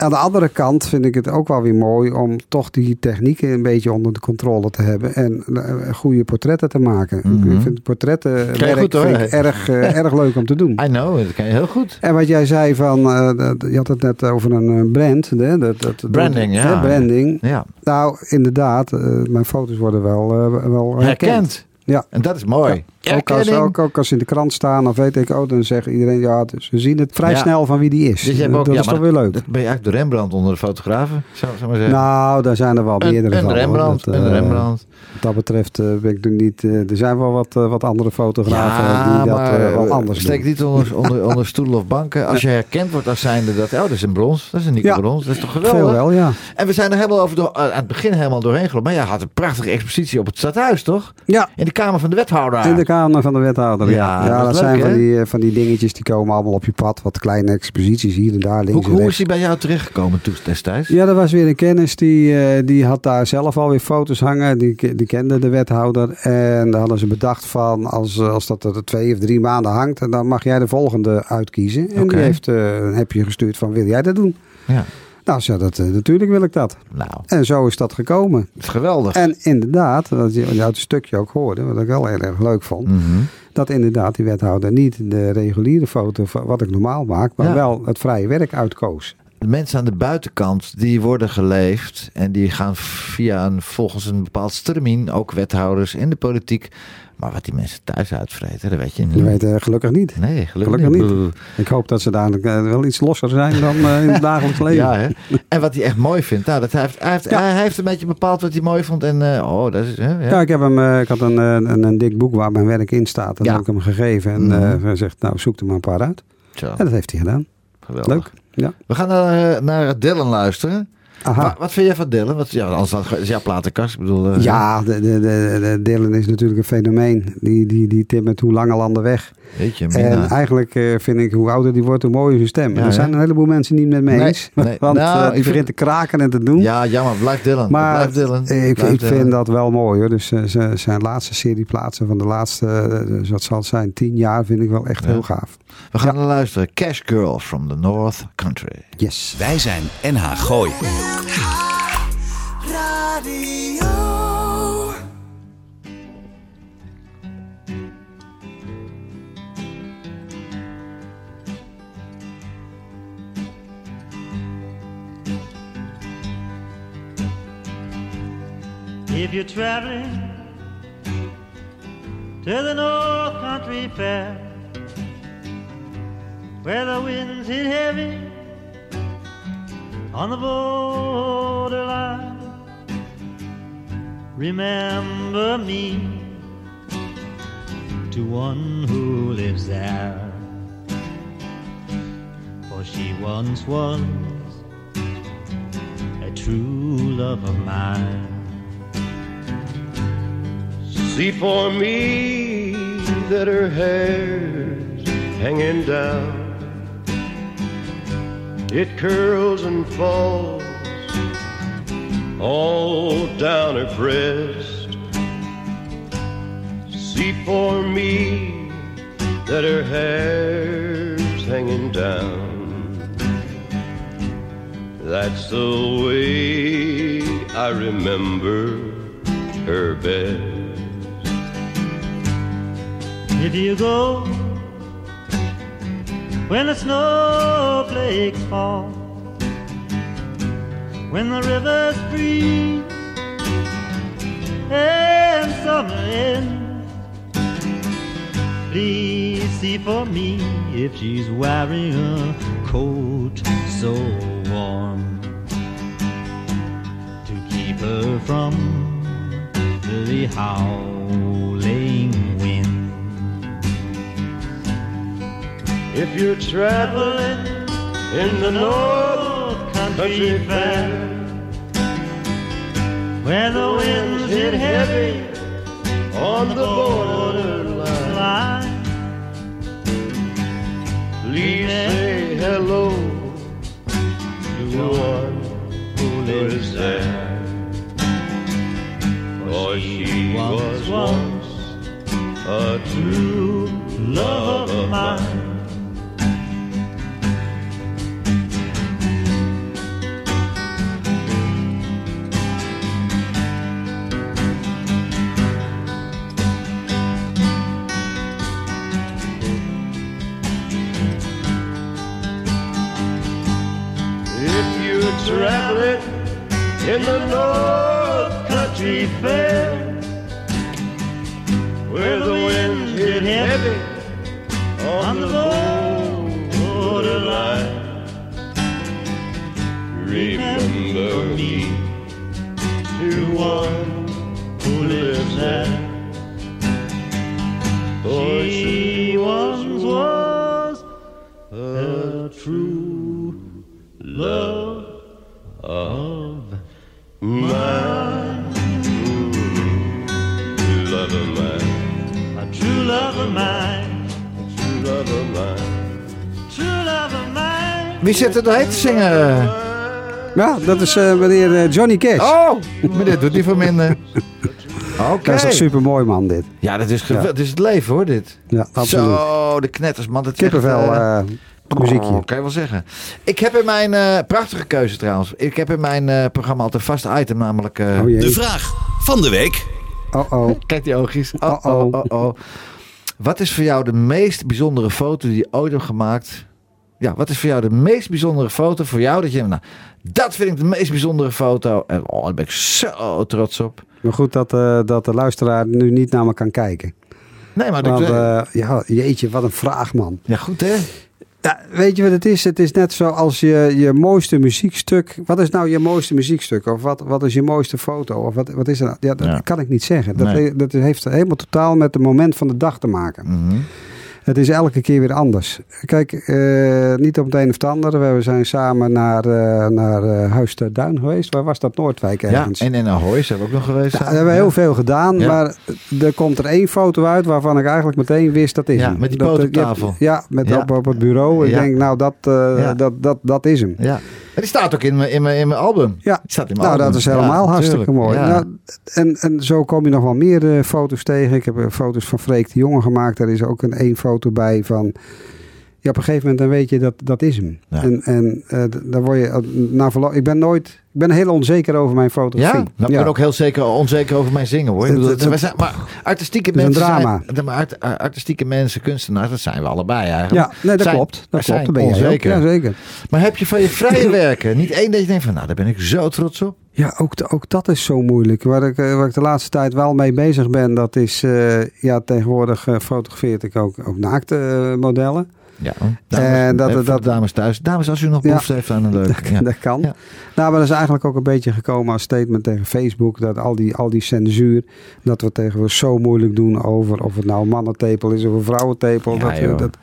Aan de andere kant vind ik het ook wel weer mooi om toch die technieken een beetje onder de controle te hebben en eh, goede portretten te maken. Mhm. Ik vind portretten werk goed, hoor. vind ik erg, eh, *laughs* erg leuk om te doen. I know, dat kan je heel goed. En wat jij zei van, eh, je had het net over een brand. Hè? Dat, dat, dat- Branding, ja. hè, branding. Ja. Nou, inderdaad, mijn foto's worden wel, wel herkend. Herkend. Ja. En dat is mooi. Ook als, ook, ook als ze in de krant staan, dan weet ik, oh, dan zegt iedereen, ja, dus we zien het vrij Ja. snel van wie die is. Dus ook, dat ja, is toch weer leuk. Dat ben je eigenlijk de Rembrandt onder de fotografen, zou maar zeggen. Nou, daar zijn er wel een, meerdere een van. Rembrandt, Dat, een eh, Rembrandt. Wat dat betreft eh, ben ik er niet... eh, er zijn wel wat, wat andere fotografen Ja, die dat maar wel anders steek doen. niet onder, onder, onder stoelen of banken. Als je herkend wordt als zijnde dat, oh, dat is een brons, dat is een Nico Ja. brons, dat is toch geweldig? Veel wel, ja. En we zijn er helemaal over door, aan het begin helemaal doorheen gelopen. Maar jij had een prachtige expositie op het stadhuis, toch? Ja, In de kamer van de wethouder. in de kamer van de wethouder. Ja, Ja, dat dat leuk, zijn van die, eh, van die dingetjes die komen allemaal op je pad. Wat kleine exposities hier en daar, links Hoe, en hoe is hij bij jou terechtgekomen toen destijds? Ja, er was weer een kennis die, eh, die had daar zelf alweer foto's hangen. Die, die kende de wethouder. En daar hadden ze bedacht van als, als dat er twee of drie maanden hangt, dan mag jij de volgende uitkiezen. En Oké. die heeft eh, een appje gestuurd van wil jij dat doen? Ja. Nou, ze dat, eh, natuurlijk wil ik dat. Nou, En zo is dat gekomen. is geweldig. En inderdaad, wat je uit het stukje ook hoorde, wat ik wel heel erg leuk vond, Mhm. dat inderdaad die wethouder niet de reguliere foto van wat ik normaal maak, maar Ja. wel het vrije werk uitkoos. De mensen aan de buitenkant, die worden geleefd en die gaan via een, volgens een bepaald stramien, ook wethouders in de politiek. Maar wat die mensen thuis uitvreten, dat weet je niet. Je weet gelukkig niet. Nee, gelukkig, Gelukkig niet. Ik hoop dat ze daar eh, wel iets losser zijn dan eh, in het dagelijks *laughs* leven. Ja, hè? En wat hij echt mooi vindt, nou, dat hij, heeft, hij, heeft, Ja. hij heeft een beetje bepaald wat hij mooi vond. En eh, oh, dat is. Ja. Ja, ik, heb hem, ik had een, een, een dik boek waar mijn werk in staat. Ja. heb ik hem gegeven. En eh, hij zegt, nou zoek er maar een paar uit. Zo, En dat heeft hij gedaan. geweldig. Leuk. Ja. We gaan naar, naar Dylan luisteren. Aha. Wat vind jij van Dylan? Wat, ja, anders dat is jouw platenkast. Ik bedoel, eh, Ja, de, de, de, de Dylan is natuurlijk een fenomeen. Die, die, die timmert hoe lange landen weg. Weet je, En eigenlijk eh, vind ik hoe ouder die wordt, hoe mooier zijn stem. Ja, er zijn een heleboel mensen niet met me Nee, eens. nee. *laughs* Want Nou, eh, die vind- begint te kraken en te doen. Ja, jammer. Blijf Dylan. Maar blijf Dylan. ik, Blijf ik Dylan. vind dat wel mooi hoor. Dus eh, zijn laatste serie plaatsen van de laatste, dus wat zal het zijn, tien jaar vind ik wel echt Ja. heel gaaf. We gaan naar luisteren. Cash Girl from the North Country. Yes. Wij zijn NH Gooi. If you're traveling to the North Country Fair, where the winds hit heavy on the border borderline. Remember me to one who lives there. For she once was a true love of mine. See for me that her hair's hanging down. It curls and falls all down her breast. See for me that her hair's hanging down. That's the way I remember her best. If you go when the snowflakes fall, when the rivers freeze and summer ends, please see for me if she's wearing a coat so warm to keep her from the howling If you're traveling in the North Country Fair, where the winds hit heavy on the borderline, line, please say hello to one who lives there. For she was once a true love of mine. In the North Country Fair, where the winds hit heavy on the borderline, remember me to one who lives there. For she once was a true love mine. Love of mine. a true love of mine, True love of mine. true love of mine. Wie zit er doorheen te zingen? Ja, dat is eh, meneer eh, Johnny Cash. Oh, *laughs* maar dit doet hij voor minder. Oké. Dat is toch super mooi man dit. Ja, dat is, geweldig. dit is het leven hoor, dit. Ja, absoluut. Zo, de knetters, man. Dat echt, Kippenvel eh, eh, muziekje. Oh, kan je wel zeggen. Ik heb in mijn eh, prachtige keuze trouwens. Ik heb in mijn eh, programma altijd een vast item, namelijk. eh, Oh. De vraag van de week. Oh oh. *laughs* Kijk die oogjes. Oh, oh, oh, oh. Wat is voor jou de meest bijzondere foto die je ooit hebt gemaakt? Ja, wat is voor jou de meest bijzondere foto voor jou? Dat je, nou, dat vind ik de meest bijzondere foto. En oh, daar ben ik zo trots op. Maar goed dat, eh, dat de luisteraar nu niet naar me kan kijken. Nee, maar Want, dat, eh, ja, jeetje, wat een vraag man. ja, goed hè? Ja, weet je wat het is? Het is net zoals je, je mooiste muziekstuk. Wat is nou je mooiste muziekstuk? Of wat, wat is je mooiste foto? Of wat, wat is dat? Ja, dat Ja. kan ik niet zeggen. Dat, Nee. dat heeft helemaal totaal met het moment van de dag te maken. Mhm. Het is elke keer weer anders. Kijk, eh, niet op het een of het ander. We zijn samen naar, eh, naar eh, Huis ter Duin geweest. Waar was dat? Noordwijk Ja, ergens. en in Ahoy zijn we ook nog geweest. Ja, daar hebben we heel veel gedaan, Ja. maar er komt er één foto uit waarvan ik eigenlijk meteen wist dat is Ja, hem. met die Dat, poot op je hebt- tafel. Ja, met Ja. Op, op het bureau. Ik Ja. denk, nou, dat, Ja. dat, dat, dat is hem. Ja. Die staat ook in mijn, in mijn, in mijn album. Ja, Die staat in mijn nou, album. dat is helemaal Ja, hartstikke tuurlijk. mooi. Ja. Nou, en, en zo kom je nog wel meer eh, foto's tegen. Ik heb eh, foto's van Freek de Jonge gemaakt. Daar is ook een één foto bij van... Ja, op een gegeven moment dan weet je dat dat is hem. Ja. En, en eh, d- dan word je... eh, Na verloop, ik ben nooit... Ik ben heel onzeker over mijn fotografie. Ja, maar ik ben ook heel zeker onzeker over mijn zingen hoor. Ik bedoel, we zijn, maar artistieke een mensen drama. zijn, maar art- artistieke mensen, kunstenaars, dat zijn we allebei eigenlijk. Ja, nee, dat Zijn- klopt. Dat klopt. Dat ben je ook. onzeker. Ja, zeker. Maar heb je van je vrije *laughs* werken niet één dat je denkt van, nou, daar ben ik zo trots op. Ja, ook, ook dat is zo moeilijk. Waar ik, eh, waar ik de laatste tijd wel mee bezig ben, dat is... eh, ja, tegenwoordig eh, fotografeer ik ook, ook naakte eh, modellen. Ja. Dames, En dat- even voor dat- de dames thuis. Dames, als u nog behoefte heeft aan een leuke. Ja. Dat kan. Nou, maar dat is eigenlijk ook een beetje gekomen als statement tegen Facebook. Dat al die, al die censuur, dat we tegenwoordig zo moeilijk doen over of het nou een mannentepel is of een vrouwentepel. Dat we, dat,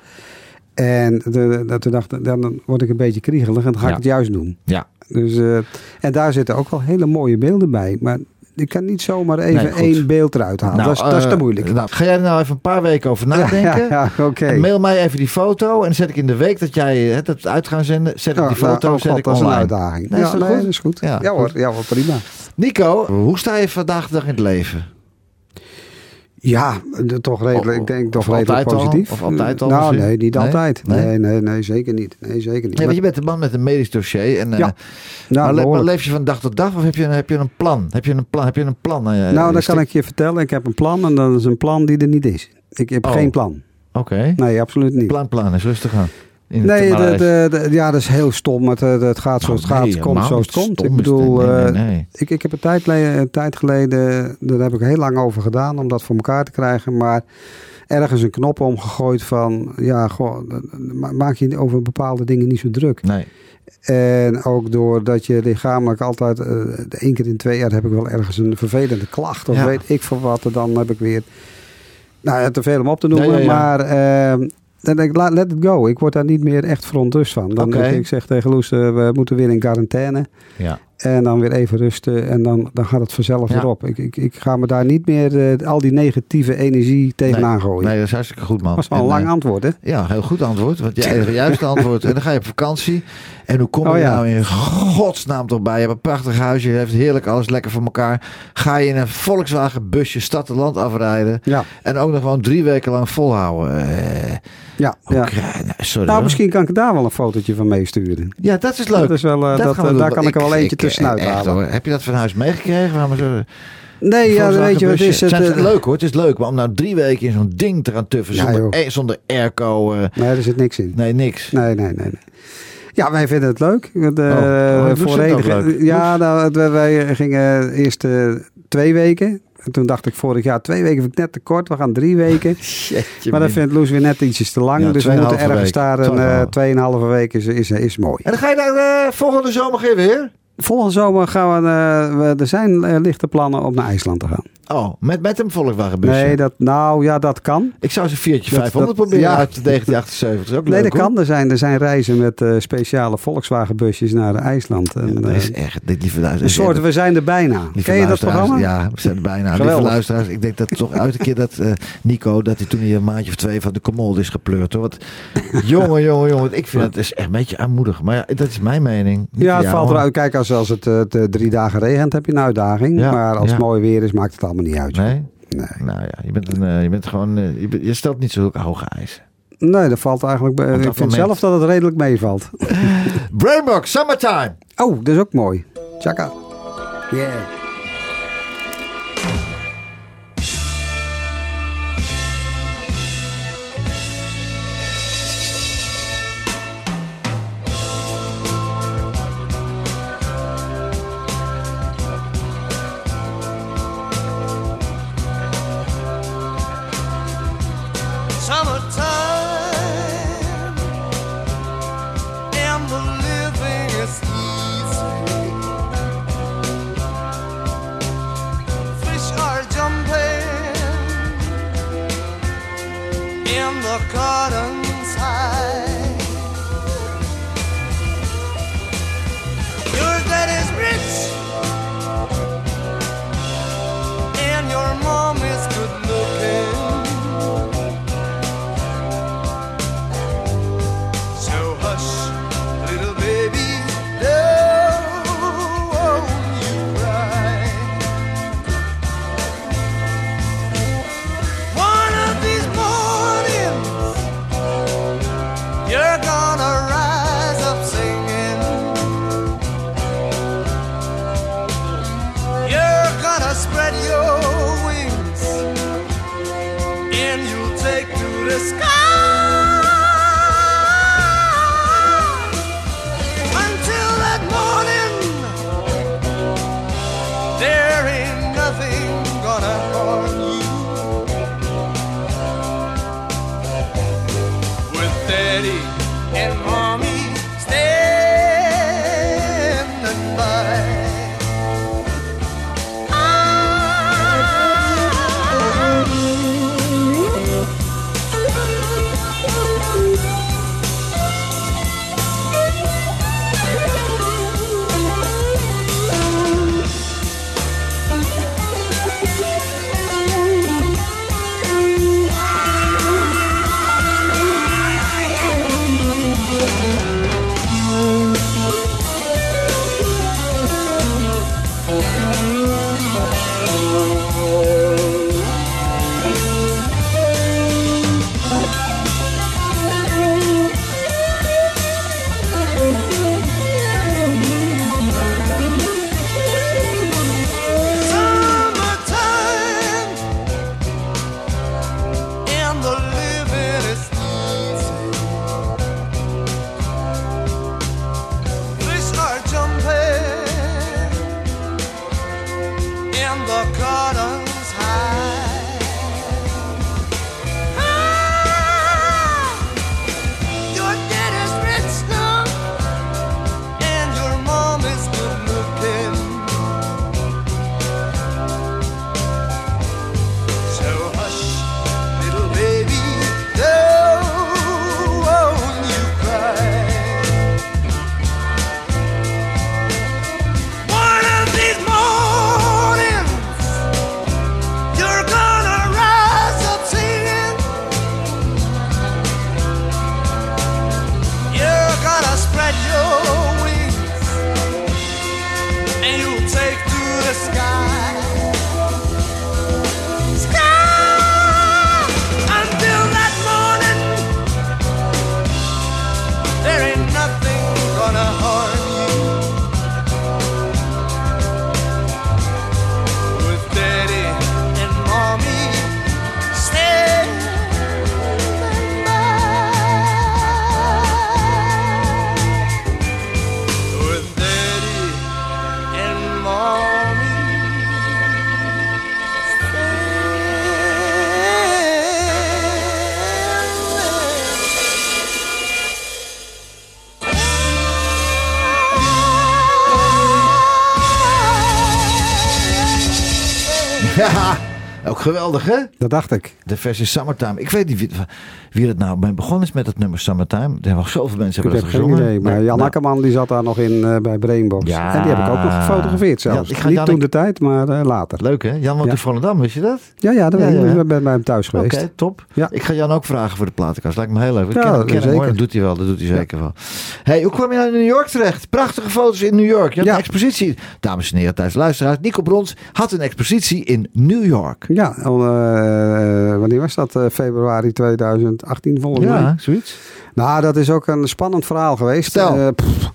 en de, dat we dachten, dan word ik een beetje kriegelig en dan ga ik het juist doen. Ja. Dus, eh, en daar zitten ook wel hele mooie beelden bij. Maar ik kan niet zomaar even Nee, één beeld eruit halen. Nou, dat, is, dat is te eh, moeilijk. Nou, ga jij er nou even een paar weken over *laughs* nadenken? Ja, Mail mij even die foto en dan zet ik in de week dat jij het het uit gaan zenden, zet ik Ja, die foto nou, oh zet God, ik dat is een uitdaging. Nee, is dat nee, goed? is goed. Ja, Ja, hoor, ja hoor, prima. Nico, hoe sta je vandaag de dag in het leven? Ja, toch redelijk. Ik denk toch redelijk al? positief. Of altijd al Nou, nee, niet altijd. Nee? Nee? nee, nee, zeker niet. Nee, zeker niet. Nee, want je bent een man met een medisch dossier. En, eh, Ja. maar, Nou, maar leef je van dag tot dag of heb je, een- heb je een plan? Heb je een plan? Heb je een plan? Eh, nou, dat is kan ik je vertellen. Ik heb een plan en dat is een plan die er niet is. Ik heb Oh. geen plan. Oké. Nee, absoluut niet. Plan, plan. Is rustig aan. In Nee, de, de, de- ja, dat is heel stom. Het, eh, het gaat zoals het Oh, gaat. nee, komt zoals het komt. Ik bedoel, Nee, nee, eh. Ik, ik heb een tijd, een tijd geleden, daar heb ik heel lang over gedaan om dat voor elkaar te krijgen. Maar ergens een knop omgegooid van, ja, goh, ma- maak je over bepaalde dingen niet zo druk. Nee. En ook doordat je lichamelijk altijd, eh, één keer in twee jaar heb ik wel ergens een vervelende klacht. Of Ja. weet ik van wat. En dan heb ik weer, nou ja, te veel om op te noemen. Maar ehm, dan denk ik, laat- let it go. Ik word daar niet meer echt verontrust van. Dan denk ik, ik zeg tegen Loes, eh, we moeten weer in quarantaine. Ja. En dan weer even rusten. En dan, dan gaat het vanzelf Ja. weer op. Ik, ik, ik ga me daar niet meer eh, al die negatieve energie tegenaan gooien. Nee, dat is hartstikke goed, man. Dat was wel een En, lang eh, antwoord, hè? Ja, heel goed antwoord. Want jij het juiste antwoord. En dan ga je op vakantie. En hoe kom je Oh, ja. nou in godsnaam toch bij? Je hebt een prachtig huisje. Je hebt heerlijk alles lekker voor elkaar. Ga je in een Volkswagen busje stad en land afrijden. Ja, En ook nog gewoon drie weken lang volhouden. Eh, ja. ja. krijg- nou, sorry. Nou, misschien kan ik daar wel een fotootje van meesturen. Ja, dat is leuk. Dat is wel, dat, daar kan ik er wel eentje tussenuit echt, halen. hoor. Heb je dat van huis meegekregen? Zo- Nee, ja, weet je wat is? Het, Zijn eh, leuk hoor, het is leuk. Maar om nou drie weken in zo'n ding te gaan tuffen Ja, zonder, eh, zonder airco. eh, Nee, er zit niks in. nee, niks. Nee, nee, nee. nee. Ja, wij vinden het leuk. De, oh, enige- leuk. Ja, nou, wij- gingen eerst eh, twee weken. En toen dacht ik vorig jaar, twee weken vind ik net te kort. We gaan drie weken. *laughs* Jeetje, maar dat min. vindt Loes weer net ietsjes te lang. Ja, dus we moeten 2,5 ergens week. daar een eh, 2,5. tweeënhalve week is, is, is mooi. En dan ga je daar eh, volgende zomer geen weer? Volgende zomer gaan we, eh, er zijn eh, lichte plannen om naar IJsland te gaan. Oh, met, met een Volkswagenbusje? Nee, dat, nou ja, dat kan. Ik zou ze 4 Dat- 500 dat- proberen ja. uit 1978. Dat is ook Nee, leuk, dat hoor. kan. Er zijn, er zijn reizen met eh, speciale Volkswagenbusjes naar IJsland. En, Ja, dat eh, is echt, dit lieve een luisteraars. soort, we zijn er bijna. Lieve Ken je dat programma? Ja, we zijn er bijna. Lieve Geweldig. luisteraars, ik denk dat toch uit een keer dat eh, Nico, dat hij toen hij een maandje of twee van de commode is gepleurd. Hoor. Want, *laughs* jongen, jongen, jongen. Ik vind het is echt een beetje aanmoedig. Maar ja, dat is mijn mening. Ja, het jou, valt eruit. Kijk, als, als het de drie dagen regent, heb je een uitdaging. Maar als het mooi weer is, maakt het allemaal niet uit. Nee? Nee. Nou ja, je bent, een, eh, je bent gewoon, eh, je, stelt niet zo hoge eisen. Nee, dat valt eigenlijk Ik vind moment. zelf dat het redelijk meevalt. *laughs* Brainbox, summertime. Oh, dat is ook mooi. Chaka. Yeah. Geweldig hè? Dat dacht ik. De versie Summertime. Ik weet niet wie, wie het nou mee begonnen is met het nummer Summertime. Er hebben zoveel mensen Ik hebben heb dat geen gezongen. idee. Maar Jan nou, Akkerman die zat daar nog in eh, bij Brainbox. Ja. En die heb ik ook nog gefotografeerd zelfs. Ja, ik ga Niet Jan- toen de tijd, maar eh, later. Leuk hè? Jan woont Ja. in Volendam, wist je dat? Ja, ja, dat weet ik. ben bij hem thuis Oké, geweest. top. Ja. Ik ga Jan ook vragen voor de platenkast. Lijkt me heel leuk. Ik Ja, ken, ken hem, hoor. Dat doet hij wel. Dat doet hij zeker wel. Hey, hoe kwam je nou in New York terecht? Prachtige foto's in New York. Je had Ja. een expositie. Dames en heren, thuis luisteraars. Nico Brons had een expositie in New York. Ja, al, eh, wanneer was dat? Eh, februari 2018 volgens mij. Ja, zoiets. Nou, dat is ook een spannend verhaal geweest. Eh, pff.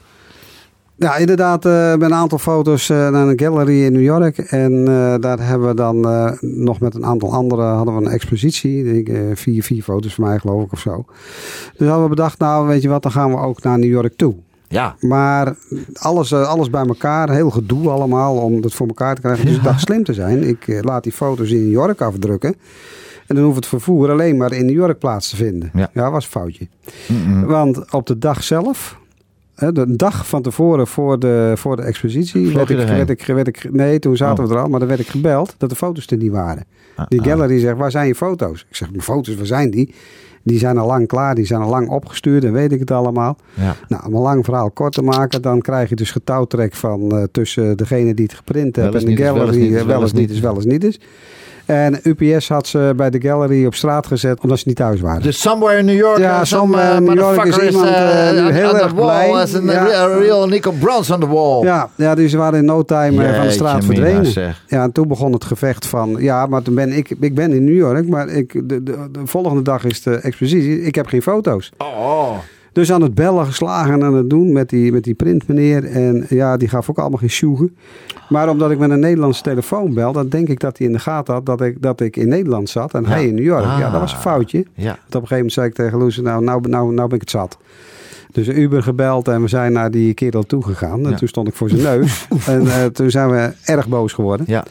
ja, inderdaad, eh, met een aantal foto's eh, naar een gallery in New York. En eh, daar hebben we dan eh, nog met een aantal anderen hadden we een expositie. Ik, eh, vier, vier foto's van mij geloof ik of zo. Dus hadden we bedacht, nou weet je wat, dan gaan we ook naar New York toe. Ja. Maar alles, eh, alles bij elkaar, heel gedoe allemaal om het voor elkaar te krijgen. Dus ik dacht slim te zijn. Ik eh, laat die foto's in New York afdrukken. En dan hoeft het vervoer alleen maar in New York plaats te vinden. Ja. Ja, was een foutje. Want op de dag zelf, de dag van tevoren voor de, voor de expositie, werd ik, werd, ik, werd ik, nee, toen zaten Oh. we er al, maar dan werd ik gebeld dat de foto's er niet waren. Ah, Die ah. gallery zegt, waar zijn je foto's? Ik zeg, mijn foto's, waar zijn die? Die zijn al lang klaar, die zijn al lang opgestuurd en weet ik het allemaal. Ja. Nou, om een lang verhaal kort te maken, dan krijg je dus getouwtrek van eh, tussen degene die het geprint heeft en de gallery. eh, wel eens niet is, wel eens niet is. En UPS had ze bij de gallery op straat gezet omdat ze niet thuis waren. Dus somewhere in New York. Ja, uh, some somewhere uh, in New York is iemand, uh, eh, heel erg blij. a, real Nico Brons on the wall. Ja, ja, dus ze waren in no time eh, van de straat verdwenen. Ja, en toen begon het gevecht van... Ja, maar toen ben ik... Ik ben in New York, maar ik, de, de, de volgende dag is de expositie. Ik heb geen foto's. Oh. Dus aan het bellen geslagen en aan het doen met die, met die printmeneer. En ja, die gaf ook allemaal geen sjoegen. Maar omdat ik met een Nederlandse telefoon bel... dan denk ik dat hij in de gaten had dat ik, dat ik in Nederland zat. En Ja. hij in New York. Ja, Ah. dat was een foutje. Ja. Want op een gegeven moment zei ik tegen Loes... Nou, nou, nou, nou ben ik het zat. Dus een Uber gebeld en we zijn naar die kerel toegegaan. En Ja. toen stond ik voor zijn neus. *laughs* en eh, toen zijn we erg boos geworden. Ja.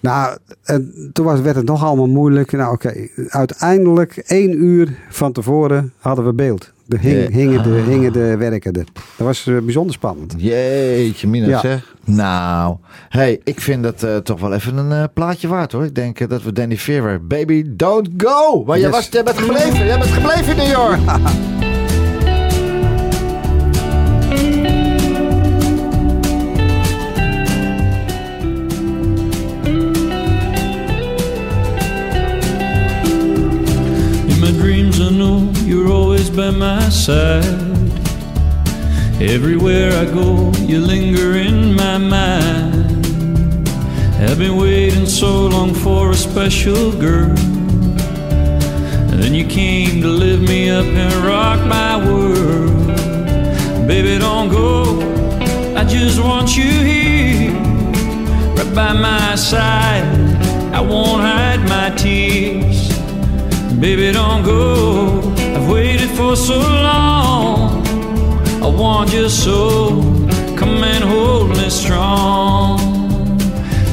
Nou, en toen was, werd het nog allemaal moeilijk. Nou, oké. Uiteindelijk, één uur van tevoren, hadden we beeld. De hing, hingen, de, Ah. hingen de werken er. Dat was eh, bijzonder spannend. Jeetje, Mina Ja. zeg. Nou, hey, ik vind dat eh, toch wel even een eh, plaatje waard hoor. Ik denk dat we Danny Fever, Baby Don't Go. Maar jij, was, jij bent gebleven, jij bent gebleven in New York. By my side. Everywhere I go, you linger in my mind. I've been waiting so long for a special girl. And then you came to lift me up and rock my world. Baby, don't go. I just want you here, right by my side. I won't hide my tears. Baby, don't go. I've waited for so long. I want you so. Come and hold me strong.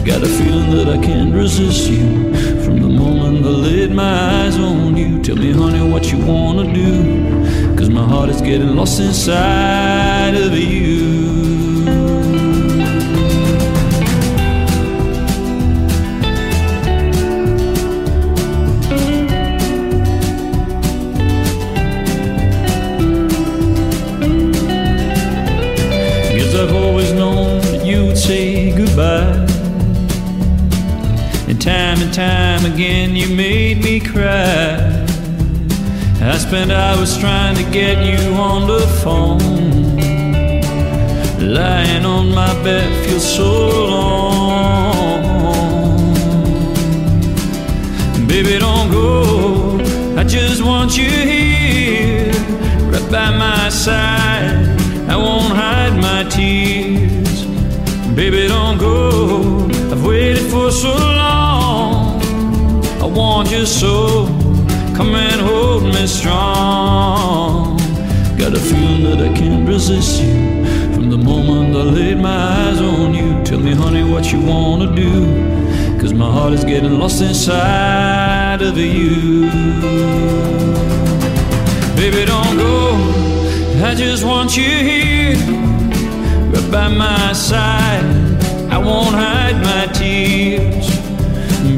Got a feeling that I can't resist you. From the moment I laid my eyes on you. Tell me, honey, what you wanna do. Cause my heart is getting lost inside of you. Hours trying to get you on the phone. Lying on my bed feels so long. Baby, don't go. I just want you here, right by my side. I won't hide my tears. Baby, don't go. I've waited for so long. I want you so. Come and hold me strong. Got a feeling that I can't resist you. From the moment I laid my eyes on you. Tell me, honey, what you wanna do. Cause my heart is getting lost inside of you. Baby, don't go. I just want you here, right by my side. I won't hide my tears.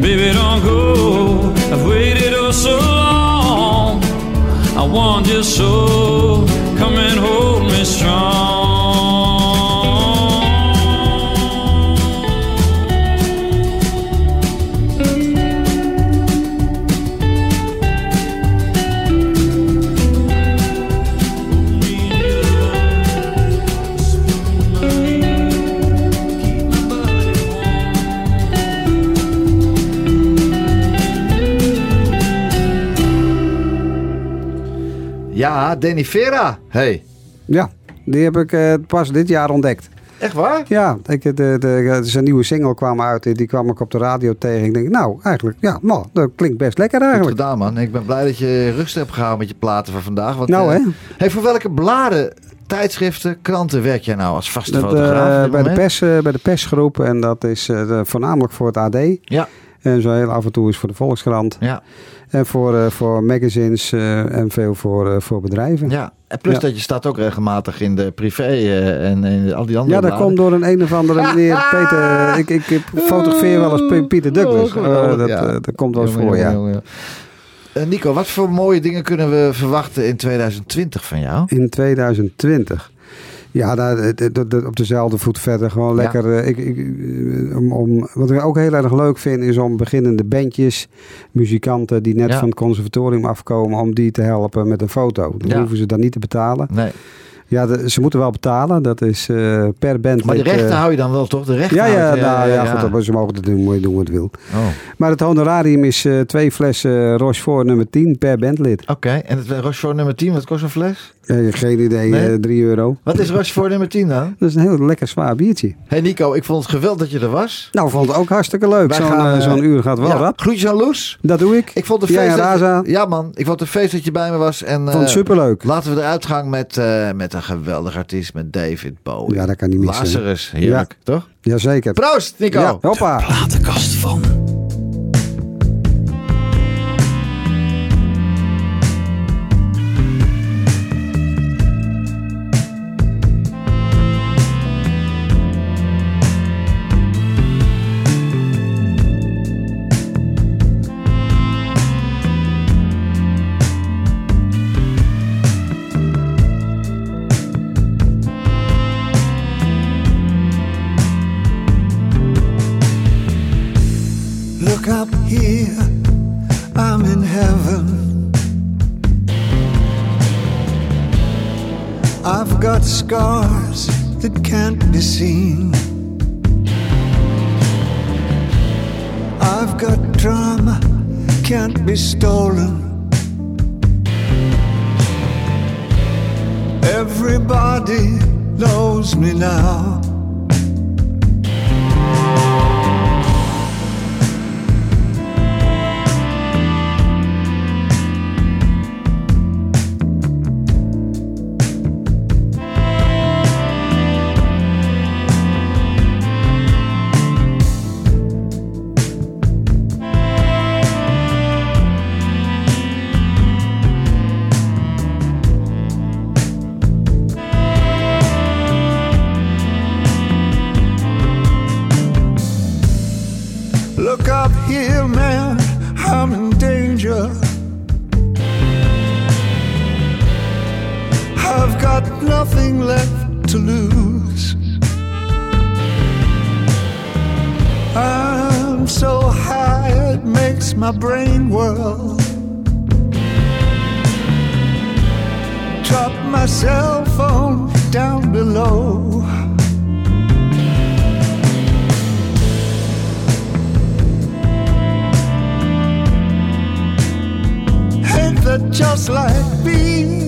Baby, don't go. I've waited oh so long. Want you so. Come and hold me strong. Ja, Danny Vera. Hey. Ja, die heb ik eh, pas dit jaar ontdekt. Echt waar? Ja, ik, de, de, zijn nieuwe single kwam uit. Die kwam ik op de radio tegen. Ik denk, nou, eigenlijk, ja, nou, dat klinkt best lekker Goed eigenlijk. gedaan, man. Ik ben blij dat je rust hebt gehouden met je platen van vandaag. Want, Nou, eh, hè? Hey, voor welke bladen, tijdschriften, kranten werk jij nou als vaste Dat, fotograaf? eh, bij, de pers, bij de persgroep. En dat is voornamelijk voor het AD. Ja. En zo heel af en toe is voor de Volkskrant. Ja. En voor, eh, voor magazines eh, en veel voor, eh, voor bedrijven. Ja, en plus Ja. dat je staat ook regelmatig in de privé en in al die andere Ja, dat bladen. komt door een een of andere *laughs* meneer Peter. Ik, ik, ik fotografeer wel eens Pieter Douglas. Oh, Eh, dat, ja. dat komt wel eens voor, ja. jongen, jongen. Nico, wat voor mooie dingen kunnen we verwachten in 2020 van jou? In 2020. Ja, op dezelfde voet verder. Gewoon lekker. eh, Ik, ik, eh, om, om, wat ik ook heel erg leuk vind, is om beginnende bandjes, muzikanten die net Ja. van het conservatorium afkomen, om die te helpen met een foto. Dan hoeven ze dan niet te betalen. Nee. Ja, de- ze moeten wel betalen. Dat is eh, per band. Maar de rechten eh, hou je dan wel toch? De rechten Ja, ja, houdt- nou, ja, goed, ze mogen het doen, moet je doen wat wil. Oh. Maar het honorarium is eh, twee flessen Rochefort nummer 10 per bandlid. Oké, en het Rochefort nummer 10, wat kost een fles? Geen idee, Nee? eh 3 euro. Wat is Rochefort nummer 10 dan? *laughs* Dat is een heel lekker zwaar biertje. Hey Nico, ik vond het geweldig dat je er was. Nou, ik vond het ook hartstikke leuk. Zo'n zo'n uur gaat wel ja, rap. Groetjes aan Loes. Dat doe ik. Ik vond het feest. dat ja man, ik vond het feest dat je bij me was. En, Vond het superleuk. Laten we eruit gaan met, met een geweldig artiest, met David Bowie. Ja, dat kan niet missen. Lazarus, heerlijk, toch? Jazeker. Proost, Nico. Ja, hoppa. Platenkast van. Just like being